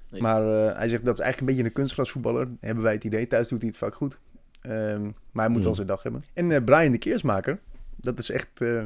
Speaker 2: Nee.
Speaker 4: Maar eh, hij zegt dat is eigenlijk een beetje een kunstgrasvoetballer. Hebben wij het idee. Thuis doet hij het vaak goed. Ehm, maar hij moet
Speaker 3: Hmm.
Speaker 4: wel zijn dag hebben. En eh, Brian de Keersmaker. Dat is echt eh,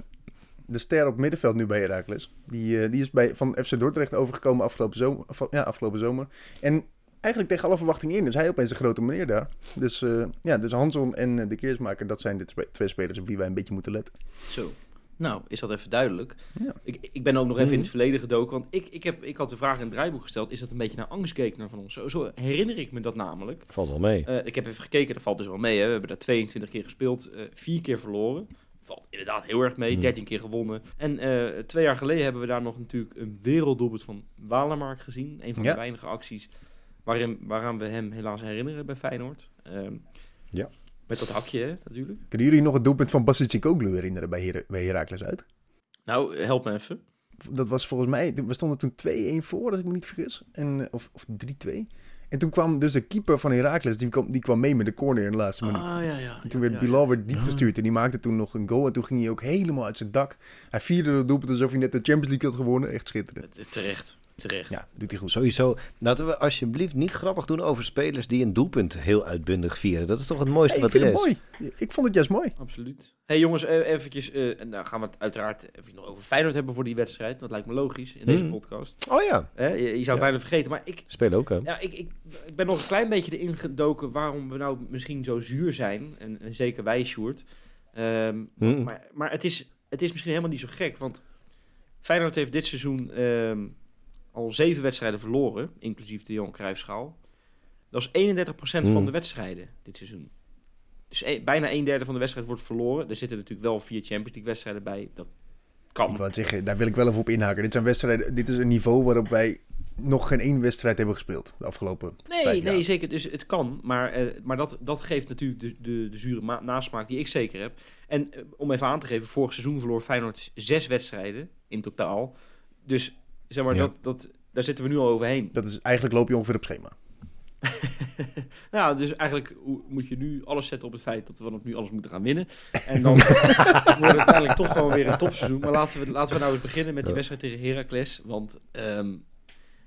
Speaker 4: de ster op middenveld nu bij Heracles. Die, die is bij, van FC Dordrecht overgekomen afgelopen zomer. af- ja, afgelopen zomer. En eigenlijk tegen alle verwachtingen in. Dus hij opeens een grote meneer daar. Dus eh, ja, dus Hanson en de Keersmaker, dat zijn de twee spelers op wie wij een beetje moeten letten.
Speaker 2: Zo. Nou, is dat even duidelijk.
Speaker 4: Ja.
Speaker 2: Ik, ik ben ook nog even in het verleden gedoken. Want ik, ik, heb, ik had de vraag in het draaiboek gesteld. Is dat een beetje naar angstgekner van ons? Zo, zo herinner ik me dat namelijk.
Speaker 3: Valt wel mee.
Speaker 2: Eh, ik heb even gekeken, dat valt dus wel mee. Hè. We hebben daar 22 keer gespeeld, eh vier keer verloren. Valt inderdaad heel erg mee,
Speaker 3: Hmm.
Speaker 2: 13 keer gewonnen. En eh, twee jaar geleden hebben we daar nog natuurlijk een werelddoelpunt van Walemark gezien. Een van
Speaker 4: Ja.
Speaker 2: de weinige acties waarin, waaraan we hem helaas herinneren bij Feyenoord. Ehm,
Speaker 3: Ja.
Speaker 2: Met dat hakje, hè, natuurlijk.
Speaker 4: Kunnen jullie nog het doelpunt van Basic Koglu herinneren bij, Her bij Heracles uit?
Speaker 2: Nou, help me even.
Speaker 4: Dat was volgens mij, we stonden toen 2-1 voor, als ik me niet vergis. En, eh, of of 3-2. En toen kwam dus de keeper van Heracles, die kwam, die kwam mee met de corner in de laatste minuut.
Speaker 2: Ah, ja, ja.
Speaker 4: En toen werd Bilal weer diep gestuurd en die maakte toen nog een goal. En toen ging hij ook helemaal uit zijn dak. Hij vierde het doelpunt alsof hij net de Champions League had gewonnen. Echt schitterend.
Speaker 2: Terecht, terecht.
Speaker 4: Ja, doet hij goed.
Speaker 3: Sowieso, laten we alsjeblieft niet grappig doen over spelers die een doelpunt heel uitbundig vieren. Dat is toch het mooiste
Speaker 4: Hey,
Speaker 3: wat er
Speaker 4: vind het
Speaker 3: is.
Speaker 4: mooi. Ik vond het juist mooi.
Speaker 2: Absoluut. hey, jongens, eh, eventjes... eh, en dan gaan we het uiteraard even nog over Feyenoord hebben voor die wedstrijd. Dat lijkt me logisch in deze
Speaker 3: Hmm.
Speaker 2: podcast.
Speaker 3: Oh ja,
Speaker 2: Hè, je, je zou het
Speaker 3: Ja.
Speaker 2: bijna vergeten, maar ik,
Speaker 3: spelen ook hè.
Speaker 2: Ja, ik, ik, ik ben nog een klein beetje erin gedoken waarom we nou misschien zo zuur zijn. En, en zeker wij, Sjoerd. Ehm,
Speaker 3: Hmm.
Speaker 2: maar maar het, is, het is misschien helemaal niet zo gek. Want Feyenoord heeft dit seizoen ehm, al zeven wedstrijden verloren. Inclusief de Johan Cruijffschaal. Dat is 31% van
Speaker 3: Hmm.
Speaker 2: de wedstrijden dit seizoen. Dus e- bijna een derde van de wedstrijd wordt verloren. Er zitten natuurlijk wel vier Champions League wedstrijden bij. Dat kan.
Speaker 4: Ik wou het zeggen, daar wil ik wel even op inhaken. Dit, zijn wedstrijden, dit is een niveau waarop wij nog geen één wedstrijd hebben gespeeld. De afgelopen
Speaker 2: Nee, nee,
Speaker 4: jaar.
Speaker 2: zeker. Dus het kan. Maar, eh, maar dat, dat geeft natuurlijk de, de, de zure ma- nasmaak die ik zeker heb. En eh, om even aan te geven, vorig seizoen verloor Feyenoord zes wedstrijden in totaal. Dus zeg maar,
Speaker 3: Ja.
Speaker 2: dat, dat, daar zitten we nu al overheen.
Speaker 4: Dat is, eigenlijk loop je ongeveer op schema.
Speaker 2: nou, dus eigenlijk hoe- moet je nu alles zetten op het feit dat we vanaf nu alles moeten gaan winnen. En dan wordt het uiteindelijk toch gewoon weer een topseizoen. Maar laten we, laten we nou eens beginnen met die wedstrijd tegen Heracles. Want ehm,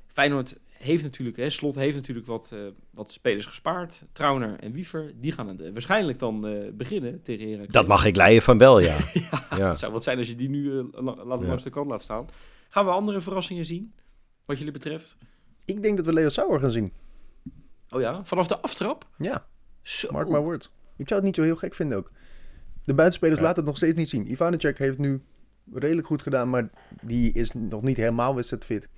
Speaker 2: Feyenoord heeft natuurlijk, hè, Slot heeft natuurlijk wat, eh, wat spelers gespaard. Trauner en Wiever, die gaan het, eh, waarschijnlijk dan eh, beginnen tegen Heracles.
Speaker 3: Dat mag ik leiden van Bel, ja.
Speaker 2: ja,
Speaker 3: Ja.
Speaker 2: Het zou wat zijn als je die nu la- la-
Speaker 3: Ja.
Speaker 2: langs de kant laat staan. Gaan we andere verrassingen zien, wat jullie betreft?
Speaker 4: Ik denk dat we Leo Sauer gaan zien.
Speaker 2: Oh ja, vanaf de aftrap?
Speaker 4: Ja,
Speaker 2: Zo.
Speaker 4: mark my words. Ik zou het niet zo heel gek vinden ook. De buitenspelers
Speaker 3: Ja.
Speaker 4: laten het nog steeds niet zien. Ivanacek heeft nu redelijk goed gedaan, maar die is nog niet helemaal wedstrijdfit. Niet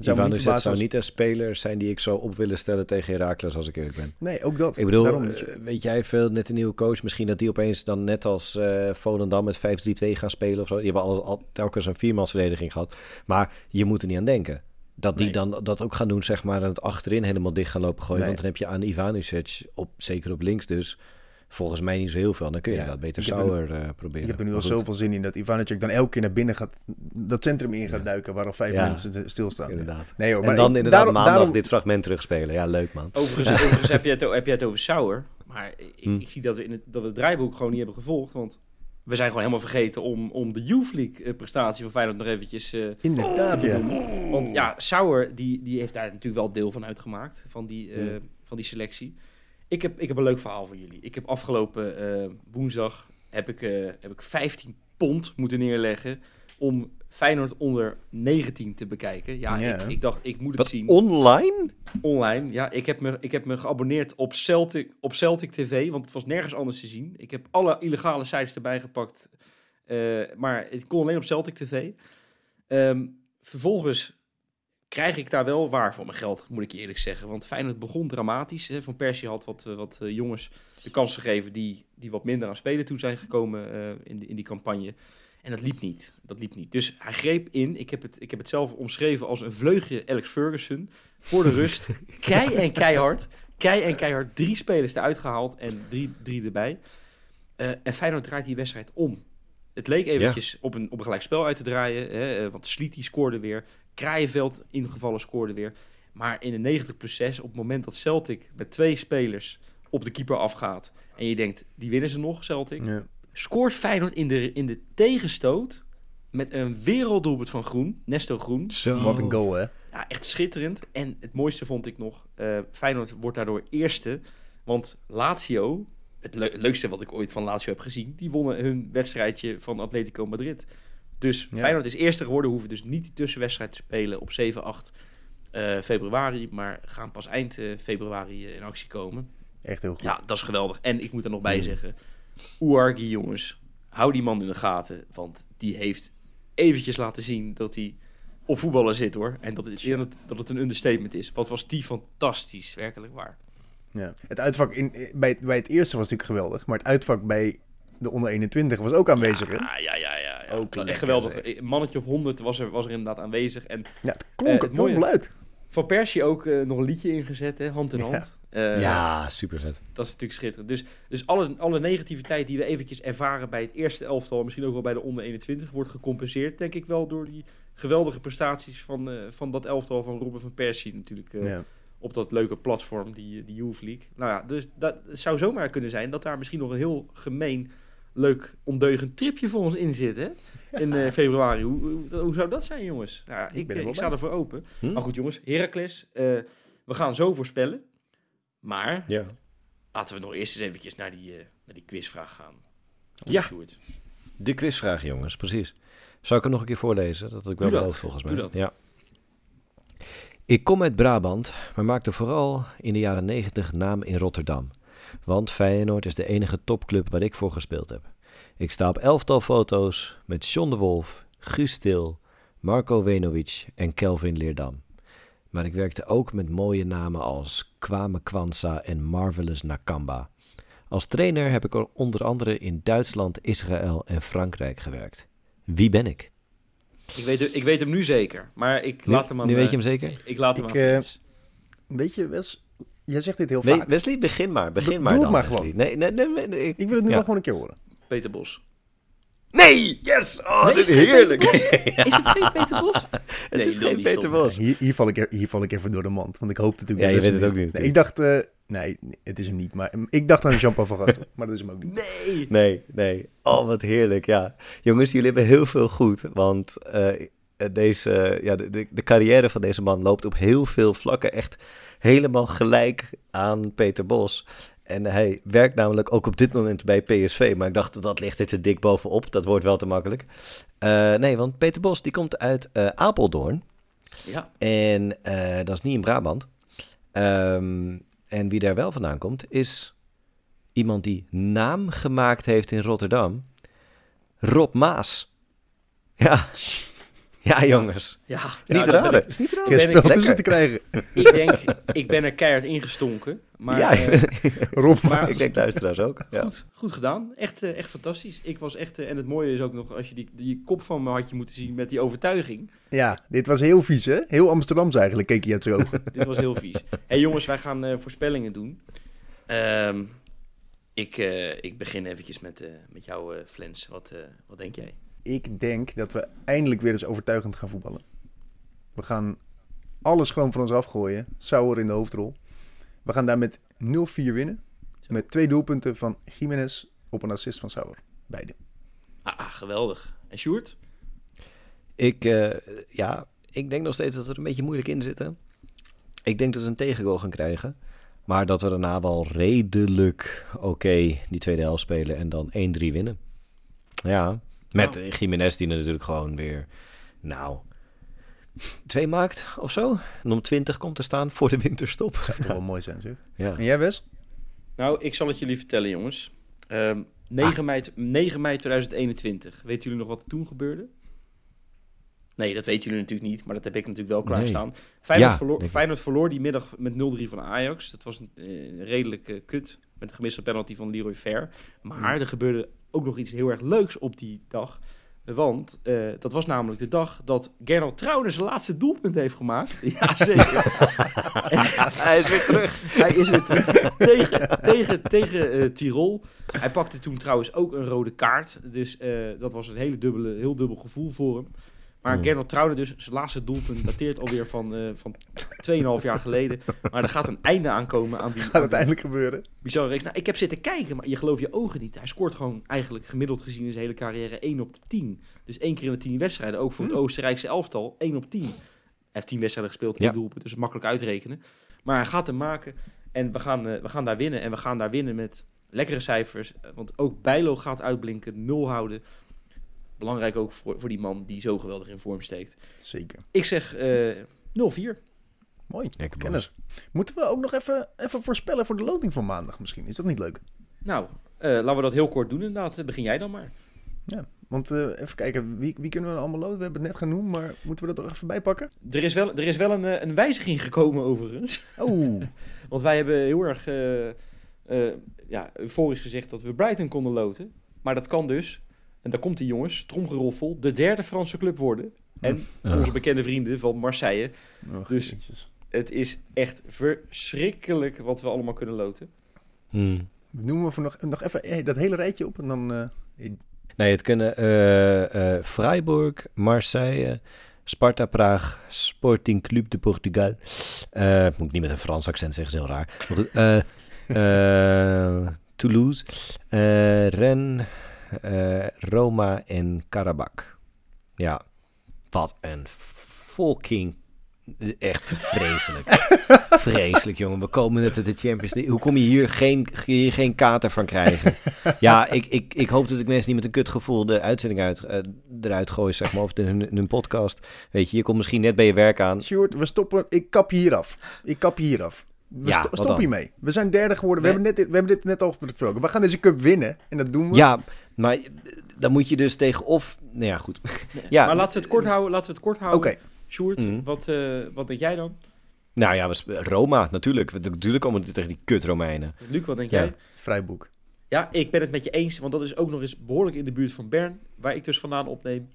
Speaker 3: Ivanovic zou
Speaker 4: als-
Speaker 3: niet een speler zijn die ik zo op willen stellen tegen Herakles, als ik eerlijk ben.
Speaker 4: Nee, ook dat.
Speaker 3: Ik bedoel,
Speaker 4: Daarom
Speaker 3: eh, weet jij veel, net een nieuwe coach, misschien dat die opeens dan net als eh Volendam met 5-3-2 gaan spelen of zo. Die hebben alles, al, telkens een viermansverdediging gehad. Maar je moet er niet aan denken. Dat die
Speaker 2: Nee.
Speaker 3: dan dat ook gaan doen, zeg maar, en het achterin helemaal dicht gaan lopen gooien.
Speaker 4: Nee.
Speaker 3: Want dan heb je aan Ivanovic, op, zeker op links dus, volgens mij niet zo heel veel. Dan kun je
Speaker 4: Ja,
Speaker 3: dat beter
Speaker 4: er-
Speaker 3: Sauer eh, proberen.
Speaker 4: ik heb er nu al
Speaker 3: Maar
Speaker 4: zoveel zin in dat Ivanacek dan elke keer naar binnen gaat, dat centrum in gaat
Speaker 3: Ja.
Speaker 4: duiken waar al vijf
Speaker 3: Ja.
Speaker 4: mensen stilstaan.
Speaker 3: Inderdaad.
Speaker 4: Nee hoor,
Speaker 3: En
Speaker 4: maar
Speaker 3: dan
Speaker 4: ik-
Speaker 3: inderdaad
Speaker 4: daarom-
Speaker 3: maandag
Speaker 4: daarom-
Speaker 3: dit fragment terugspelen. Ja, leuk man.
Speaker 2: Overigens, overigens heb, je het, heb je het over Sauer. Maar ik,
Speaker 3: Hm.
Speaker 2: ik zie dat we, in het, dat we het draaiboek gewoon niet hebben gevolgd. Want we zijn gewoon helemaal vergeten om, om de Youth League eh, prestatie van Feyenoord nog eventjes eh,
Speaker 4: Inderdaad,
Speaker 2: te
Speaker 4: ja.
Speaker 2: benoemen. Want ja, Sauer die, die heeft daar natuurlijk wel deel van uitgemaakt. Van die, eh,
Speaker 3: Hm.
Speaker 2: van die selectie. Ik heb, ik heb een leuk verhaal voor jullie. Ik heb afgelopen eh, woensdag heb ik, eh, heb ik 15 pond moeten neerleggen om Feyenoord onder 19 te bekijken. Ja. Ik, ik dacht, ik moet het zien
Speaker 3: online?
Speaker 2: online. Ja, ik heb me, ik heb me geabonneerd op Celtic, op Celtic TV, want het was nergens anders te zien. Ik heb alle illegale sites erbij gepakt, eh, maar het kon alleen op Celtic TV. Ehm, vervolgens krijg ik daar wel waar voor mijn geld, moet ik je eerlijk zeggen. Want Feyenoord begon dramatisch. Hè. Van Persie had wat, eh, wat eh, jongens de kans gegeven die, die wat minder aan spelen toe zijn gekomen eh, in, de, in die campagne. En dat liep niet. Dat liep niet. Dus hij greep in. Ik heb het, ik heb het zelf omschreven als een vleugje Alex Ferguson. Voor de rust. Kei en keihard. Kei en keihard. Drie spelers eruit gehaald en drie, drie erbij. Eh, en Feyenoord draait die wedstrijd om. Het leek eventjes op, een, op een gelijk spel uit te draaien. Hè, want Sliti scoorde weer. Kraaienveld ingevallen scoorde weer. Maar in de 90 plus 6, op het moment dat Celtic met twee spelers op de keeper afgaat. En je denkt, die winnen ze nog, Celtic
Speaker 4: Ja.
Speaker 2: scoort Feyenoord in de, in de tegenstoot met een werelddoelpunt van Groen, Nesto Groen.
Speaker 3: Zo.
Speaker 4: Wat een goal, hè?
Speaker 2: Ja, echt schitterend. En het mooiste vond ik nog, eh Feyenoord wordt daardoor eerste. Want Lazio, het le- leukste wat ik ooit van Lazio heb gezien, die wonnen hun wedstrijdje van Atletico Madrid. Dus
Speaker 4: Ja.
Speaker 2: Feyenoord is eerste geworden, hoeven dus niet die tussenwedstrijd te spelen op 7-8 eh, februari, maar gaan pas eind eh, februari eh, in actie komen.
Speaker 4: Echt heel goed.
Speaker 2: Ja, dat is geweldig. En ik moet er nog bij
Speaker 3: Mm.
Speaker 2: zeggen, Ouarghi jongens, hou die man in de gaten, want die heeft eventjes laten zien dat hij op voetballen zit hoor. En dat het, dat het, dat het een understatement is. Wat was die fantastisch, werkelijk waar.
Speaker 4: Ja. Het uitvak in, bij, bij het eerste was natuurlijk geweldig. Maar het uitvak bij de onder 21 was ook aanwezig. hè?
Speaker 2: Ja, ja, ja, ja. ja.
Speaker 4: Ook
Speaker 2: Echt geweldig. Een mannetje of honderd was er, was er inderdaad aanwezig. En
Speaker 4: Ja, het klonk
Speaker 2: Eh,
Speaker 4: het
Speaker 2: mooie-. Van Persie ook eh, nog een liedje ingezet, hè, hand in
Speaker 4: Ja.
Speaker 2: hand. Eh,
Speaker 3: ja, super vet.
Speaker 2: Dat is natuurlijk schitterend. Dus, dus alle, alle negativiteit die we eventjes ervaren bij het eerste elftal, misschien ook wel bij de onder 21, wordt gecompenseerd, denk ik wel, door die geweldige prestaties van, eh, van dat elftal van Robin van Persie natuurlijk. eh,
Speaker 4: Ja.
Speaker 2: Op dat leuke platform, die, die Youth League. Nou ja, dus dat het zou zomaar kunnen zijn dat daar misschien nog een heel gemeen, leuk, ondeugend tripje voor ons in zit, hè? In eh, februari. Hoe, hoe, hoe zou dat zijn, jongens? Nou,
Speaker 4: Ik
Speaker 2: ik,
Speaker 4: ben er
Speaker 2: eh, ik sta ervoor open.
Speaker 3: Hm?
Speaker 2: Maar goed, jongens, Heracles, eh, we gaan zo voorspellen. Maar
Speaker 3: Ja.
Speaker 2: laten we nog eerst eens eventjes naar die, eh, naar die quizvraag gaan.
Speaker 3: Ja.
Speaker 2: Sjoerd.
Speaker 3: De quizvraag, jongens, precies. Zal ik hem nog een keer voorlezen? Dat had ik wel beloofd, volgens mij.
Speaker 2: doe dat.
Speaker 3: Ja. Ik kom uit Brabant, maar maakte vooral in de jaren 90 naam in Rotterdam. Want Feyenoord is de enige topclub waar ik voor gespeeld heb. Ik sta op elftal foto's met John de Wolf, Guus Stil, Marco Wenovic en Kelvin Leerdam. Maar ik werkte ook met mooie namen als Kwame Kwanza en Marvelous Nakamba. Als trainer heb ik er onder andere in Duitsland, Israël en Frankrijk gewerkt. Wie ben ik?
Speaker 2: Ik, weet, ik weet hem nu zeker, maar ik
Speaker 3: Nu,
Speaker 2: laat hem aan...
Speaker 3: nu weet je
Speaker 2: eh,
Speaker 3: hem zeker?
Speaker 2: Ik laat hem
Speaker 4: Ik,
Speaker 2: aan
Speaker 4: eh,
Speaker 2: Frits.
Speaker 4: Weet je, Wes, jij zegt dit heel vaak.
Speaker 3: Wesley, begin maar. Begin maar
Speaker 4: doe
Speaker 3: dan,
Speaker 4: het maar
Speaker 3: Wesley.
Speaker 4: gewoon.
Speaker 3: Nee, nee, nee. nee, nee.
Speaker 4: Ik wil het nu
Speaker 3: Ja.
Speaker 4: wel gewoon een keer horen.
Speaker 2: Peter Bos.
Speaker 3: Nee! Yes! Oh,
Speaker 2: Nee,
Speaker 3: dit
Speaker 2: is
Speaker 3: heerlijk.
Speaker 2: Is het geen Peter Bos?
Speaker 3: het
Speaker 2: Nee,
Speaker 3: is geen
Speaker 2: niet
Speaker 3: Peter. Bos.
Speaker 4: Hier, hier, val ik, er- hier val ik even door de mand. Want ik hoopte natuurlijk...
Speaker 3: Ja, je
Speaker 4: dat
Speaker 3: weet
Speaker 4: het
Speaker 3: ook niet,
Speaker 4: Nee, ik dacht... eh, nee, het is hem niet. Maar ik dacht aan Jean-Paul van Gastel. maar dat is hem ook niet.
Speaker 2: Nee.
Speaker 3: Nee, nee. Oh, wat heerlijk, ja. Jongens, jullie hebben heel veel goed. Want eh, deze, ja, de, de, de carrière van deze man loopt op heel veel vlakken echt helemaal gelijk aan Peter Bos. En hij werkt namelijk ook op dit moment bij PSV. Maar ik dacht, dat ligt er te dik bovenop. Dat wordt wel te makkelijk. Eh, nee, want Peter Bos die komt uit eh, Apeldoorn.
Speaker 2: Ja.
Speaker 3: En eh, dat is niet in Brabant. Ehm, en wie daar wel vandaan komt, is iemand die naam gemaakt heeft in Rotterdam. Rob Maas. Ja. Ja, jongens.
Speaker 2: Ja.
Speaker 3: Niet
Speaker 2: ja,
Speaker 3: raden.
Speaker 2: ik-
Speaker 3: Is niet raden.
Speaker 2: ik
Speaker 4: spel
Speaker 3: lekker.
Speaker 4: tussen te krijgen.
Speaker 2: Ik denk, ik ben er keihard ingestonken. Maar
Speaker 3: ja,
Speaker 2: eh,
Speaker 4: Rob
Speaker 2: Maar-
Speaker 3: ik denk luisteraars ook. Ja.
Speaker 2: goed, goed gedaan. Echt, eh, echt fantastisch. Ik was echt... eh, en het mooie is ook nog, als je die, die kop van me had je moeten zien met die overtuiging.
Speaker 4: Ja, dit was heel vies, hè? Heel Amsterdams eigenlijk, keek je uit zijn ogen.
Speaker 2: Dit was heel vies. hey, jongens, wij gaan eh, voorspellingen doen. Ehm, ik, eh, ik begin eventjes met, eh, met jou, eh Flens. Wat, eh, wat denk jij?
Speaker 4: Ik denk dat we eindelijk weer eens overtuigend gaan voetballen. We gaan alles gewoon van ons afgooien. Sauer in de hoofdrol. We gaan daar met 0-4 winnen. Met twee doelpunten van Jiménez op een assist van Sauer. Beide.
Speaker 2: Ah, ah, geweldig. En Sjoerd?
Speaker 3: Ik, eh, ja, ik denk nog steeds dat we er een beetje moeilijk in zitten. Ik denk dat we een tegengoal gaan krijgen. Maar dat we daarna wel redelijk oké die tweede helft spelen en dan 1-3 winnen. Ja, met
Speaker 2: Nou.
Speaker 3: eh, Jiménez die natuurlijk gewoon weer, nou, twee maakt of zo. En om 20 komt te staan voor de winterstop.
Speaker 4: Zou toch wel mooi zijn, zeg.
Speaker 3: Ja.
Speaker 4: En jij, Wes?
Speaker 2: Nou, ik zal het jullie vertellen, jongens. Ehm 9, mei, 9 mei 2021. Weten jullie nog wat er toen gebeurde? Nee, dat weten jullie natuurlijk niet, maar dat heb ik natuurlijk wel klaarstaan. Feyenoord,
Speaker 3: Ja,
Speaker 2: verloor. Feyenoord verloor die middag met 0-3 van Ajax. Dat was een eh, redelijk eh, kut, met een gemiste penalty van Leroy Fair. Maar er gebeurde ook nog iets heel erg leuks op die dag. Want eh, dat was namelijk de dag dat Gernot Trauner zijn laatste doelpunt heeft gemaakt. Ja, zeker.
Speaker 3: Hij is weer terug.
Speaker 2: Hij is weer terug tegen, tegen, tegen eh, Tirol. Hij pakte toen trouwens ook een rode kaart. Dus eh, dat was een hele dubbele, heel dubbel gevoel voor hem. Maar
Speaker 3: Hmm.
Speaker 2: Gernot Trouwde dus, zijn laatste doelpunt dateert alweer van, eh van 2,5 jaar geleden. Maar er gaat een einde aankomen aan die,
Speaker 4: Gaat het eindelijk gebeuren?
Speaker 2: bizarre reeks. Nou, ik heb zitten kijken, maar je gelooft je ogen niet. Hij scoort gewoon eigenlijk gemiddeld gezien in zijn hele carrière 1 op de 10. Dus één keer in de 10 wedstrijden, ook voor het Oostenrijkse elftal, 1 op 10. Hij heeft 10 wedstrijden gespeeld, één
Speaker 3: Ja.
Speaker 2: doelpunt, dus makkelijk uitrekenen. Maar hij gaat hem maken en we gaan, eh, we gaan daar winnen. En we gaan daar winnen met lekkere cijfers. Eh, Want ook Bijlo gaat uitblinken, nul houden. Belangrijk ook voor, voor die man die zo geweldig in vorm steekt.
Speaker 4: Zeker.
Speaker 2: Ik zeg eh 0-4.
Speaker 4: Mooi.
Speaker 3: Lekker
Speaker 4: Kennis. Moeten we ook nog even, even voorspellen voor de loting van maandag misschien? Is dat niet leuk?
Speaker 2: Nou, eh, laten we dat heel kort doen inderdaad. Begin jij dan maar.
Speaker 4: Want eh, even kijken, wie, wie kunnen we allemaal loten? We hebben het net genoemd, maar moeten we dat er even bij pakken?
Speaker 2: Er is wel, er is wel een, een wijziging gekomen overigens.
Speaker 4: Oh,
Speaker 2: Want wij hebben heel erg eh, eh, ja, euforisch gezegd dat we Brighton konden loten. Maar dat kan dus, en daar komt die jongens, tromgeroffel, de derde Franse club worden. En
Speaker 3: Ja.
Speaker 2: onze bekende vrienden van Marseille.
Speaker 4: Och,
Speaker 2: Dus-. Het is echt verschrikkelijk wat we allemaal kunnen loten.
Speaker 3: Hmm.
Speaker 4: Noemen we voor nog, nog even eh, dat hele rijtje op en dan... eh,
Speaker 3: Nee, het kunnen eh, eh, Freiburg, Marseille, Sparta Praag, Sporting Club de Portugal. Eh, moet ik niet met een Frans accent zeggen, is heel raar. Maar goed, eh, eh, Toulouse, eh, Rennes, eh, Roma en Karabakh. Ja, wat een fucking... Echt vreselijk. vreselijk, jongen. We komen net uit de Champions League. Hoe kom je hier geen, hier geen kater van krijgen? Ja, ik, ik, ik hoop dat ik mensen niet met een kutgevoel de uitzending uit, eh, eruit gooi, zeg maar. Of de, hun, hun podcast. Weet je, je komt misschien net bij je werk aan.
Speaker 4: Sjoerd, we stoppen. Ik kap je hier af. Ik kap je hier af. We
Speaker 3: Ja,
Speaker 4: sto- stop hiermee. We zijn derde geworden. We,
Speaker 2: Nee.
Speaker 4: hebben net, dit- we hebben dit net al besproken. We gaan deze cup winnen. En dat doen we.
Speaker 3: Ja, maar dan moet je dus tegen of... Nou ja, goed. Ja.
Speaker 2: Maar laten we het kort houden. Laten we het kort houden.
Speaker 4: Oké.
Speaker 2: Sjoerd,
Speaker 3: Mhm.
Speaker 2: wat, eh, wat denk jij dan?
Speaker 3: Nou ja, Roma, natuurlijk. Natuurlijk komen we tegen die kut Romeinen.
Speaker 2: Luc, wat denk
Speaker 3: Ja.
Speaker 2: jij?
Speaker 4: Vrijboek.
Speaker 2: Ja, ik ben het met je eens, want dat is ook nog eens behoorlijk in de buurt van Bern, waar ik dus vandaan opneem.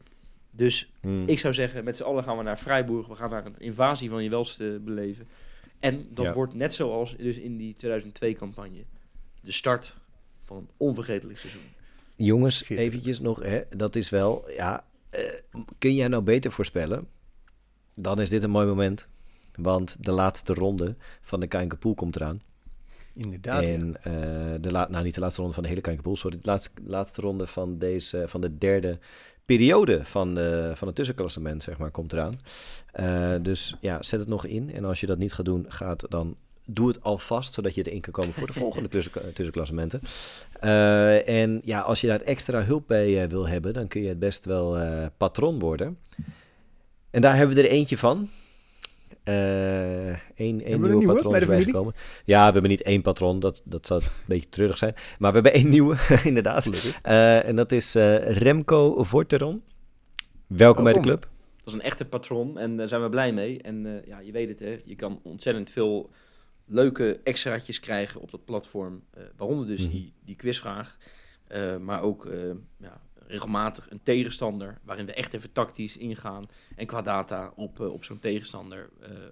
Speaker 2: Dus
Speaker 3: Hmm.
Speaker 2: ik zou zeggen, met z'n allen gaan we naar Freiburg. We gaan naar een invasie van je welste beleven. En dat
Speaker 3: Ja.
Speaker 2: wordt net zoals dus in die 2002-campagne. De start van een onvergetelijk seizoen.
Speaker 3: Jongens, eventjes nog, hè, dat is wel, ja, eh, kun jij nou beter voorspellen? Dan is dit een mooi moment, want de laatste ronde van de Kijkerpool komt eraan.
Speaker 4: Inderdaad. ja.
Speaker 3: en eh, de la nou niet de laatste ronde van de hele Kijkerpool, sorry, de laatste, laatste ronde van deze, van de derde periode van, de, van het tussenklassement, zeg maar, komt eraan. Eh, dus ja, zet het nog in. En als je dat niet gaat doen, gaat dan doe het alvast, zodat je erin kan komen voor de volgende tussen, tussenklassementen. Eh, en ja, als je daar extra hulp bij eh, wil hebben, dan kun je het best wel eh, patron worden. En daar hebben we er eentje van. Eh één, één
Speaker 4: een
Speaker 3: nieuwe,
Speaker 4: nieuwe
Speaker 3: patron
Speaker 4: bij
Speaker 3: is
Speaker 4: de familie?
Speaker 3: bijgekomen. Ja, we hebben niet één patron, dat, dat zou een beetje treurig zijn. Maar we hebben één nieuwe, inderdaad. Eh, en dat is Remco Vorteron. Welkom bij de club.
Speaker 2: Dat is een echte patron en daar zijn we blij mee. En eh, ja, je weet het hè, je kan ontzettend veel leuke extraatjes krijgen op dat platform. eh, waaronder dus
Speaker 3: Mhm.
Speaker 2: die, die quizvraag. Eh, maar ook eh, ja, regelmatig een tegenstander waarin we echt even tactisch ingaan. En qua data op, op zo'n tegenstander.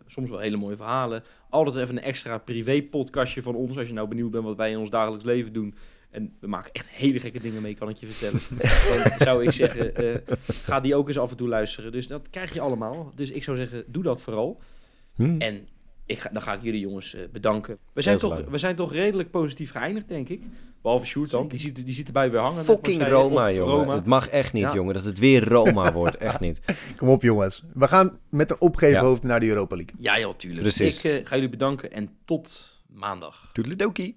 Speaker 2: soms wel hele mooie verhalen. Altijd even een extra privé podcastje van ons. Als je nou benieuwd bent wat wij in ons dagelijks leven doen. En we maken echt hele gekke dingen mee, kan ik je vertellen. Dan zou ik zeggen, eh, ga die ook eens af en toe luisteren. Dus dat krijg je allemaal. Dus ik zou zeggen, doe dat vooral.
Speaker 3: Hm.
Speaker 2: En ik ga, dan ga ik jullie jongens eh, bedanken. We zijn, toch, we zijn toch redelijk positief geëindigd, denk ik. Behalve Sjoerd dan. Die ziet, die ziet erbij weer hangen.
Speaker 3: Fucking Roma,
Speaker 2: of
Speaker 3: jongen.
Speaker 2: Roma.
Speaker 3: Het mag echt niet,
Speaker 2: Ja.
Speaker 3: jongen. Dat het weer Roma wordt. Echt niet.
Speaker 4: Kom op, jongens. We gaan met een opgeven
Speaker 3: Ja.
Speaker 4: hoofd naar de Europa League.
Speaker 2: Ja, joh, tuurlijk.
Speaker 3: Precies.
Speaker 2: Ik eh, ga jullie bedanken en tot maandag.
Speaker 3: Toedeledokie.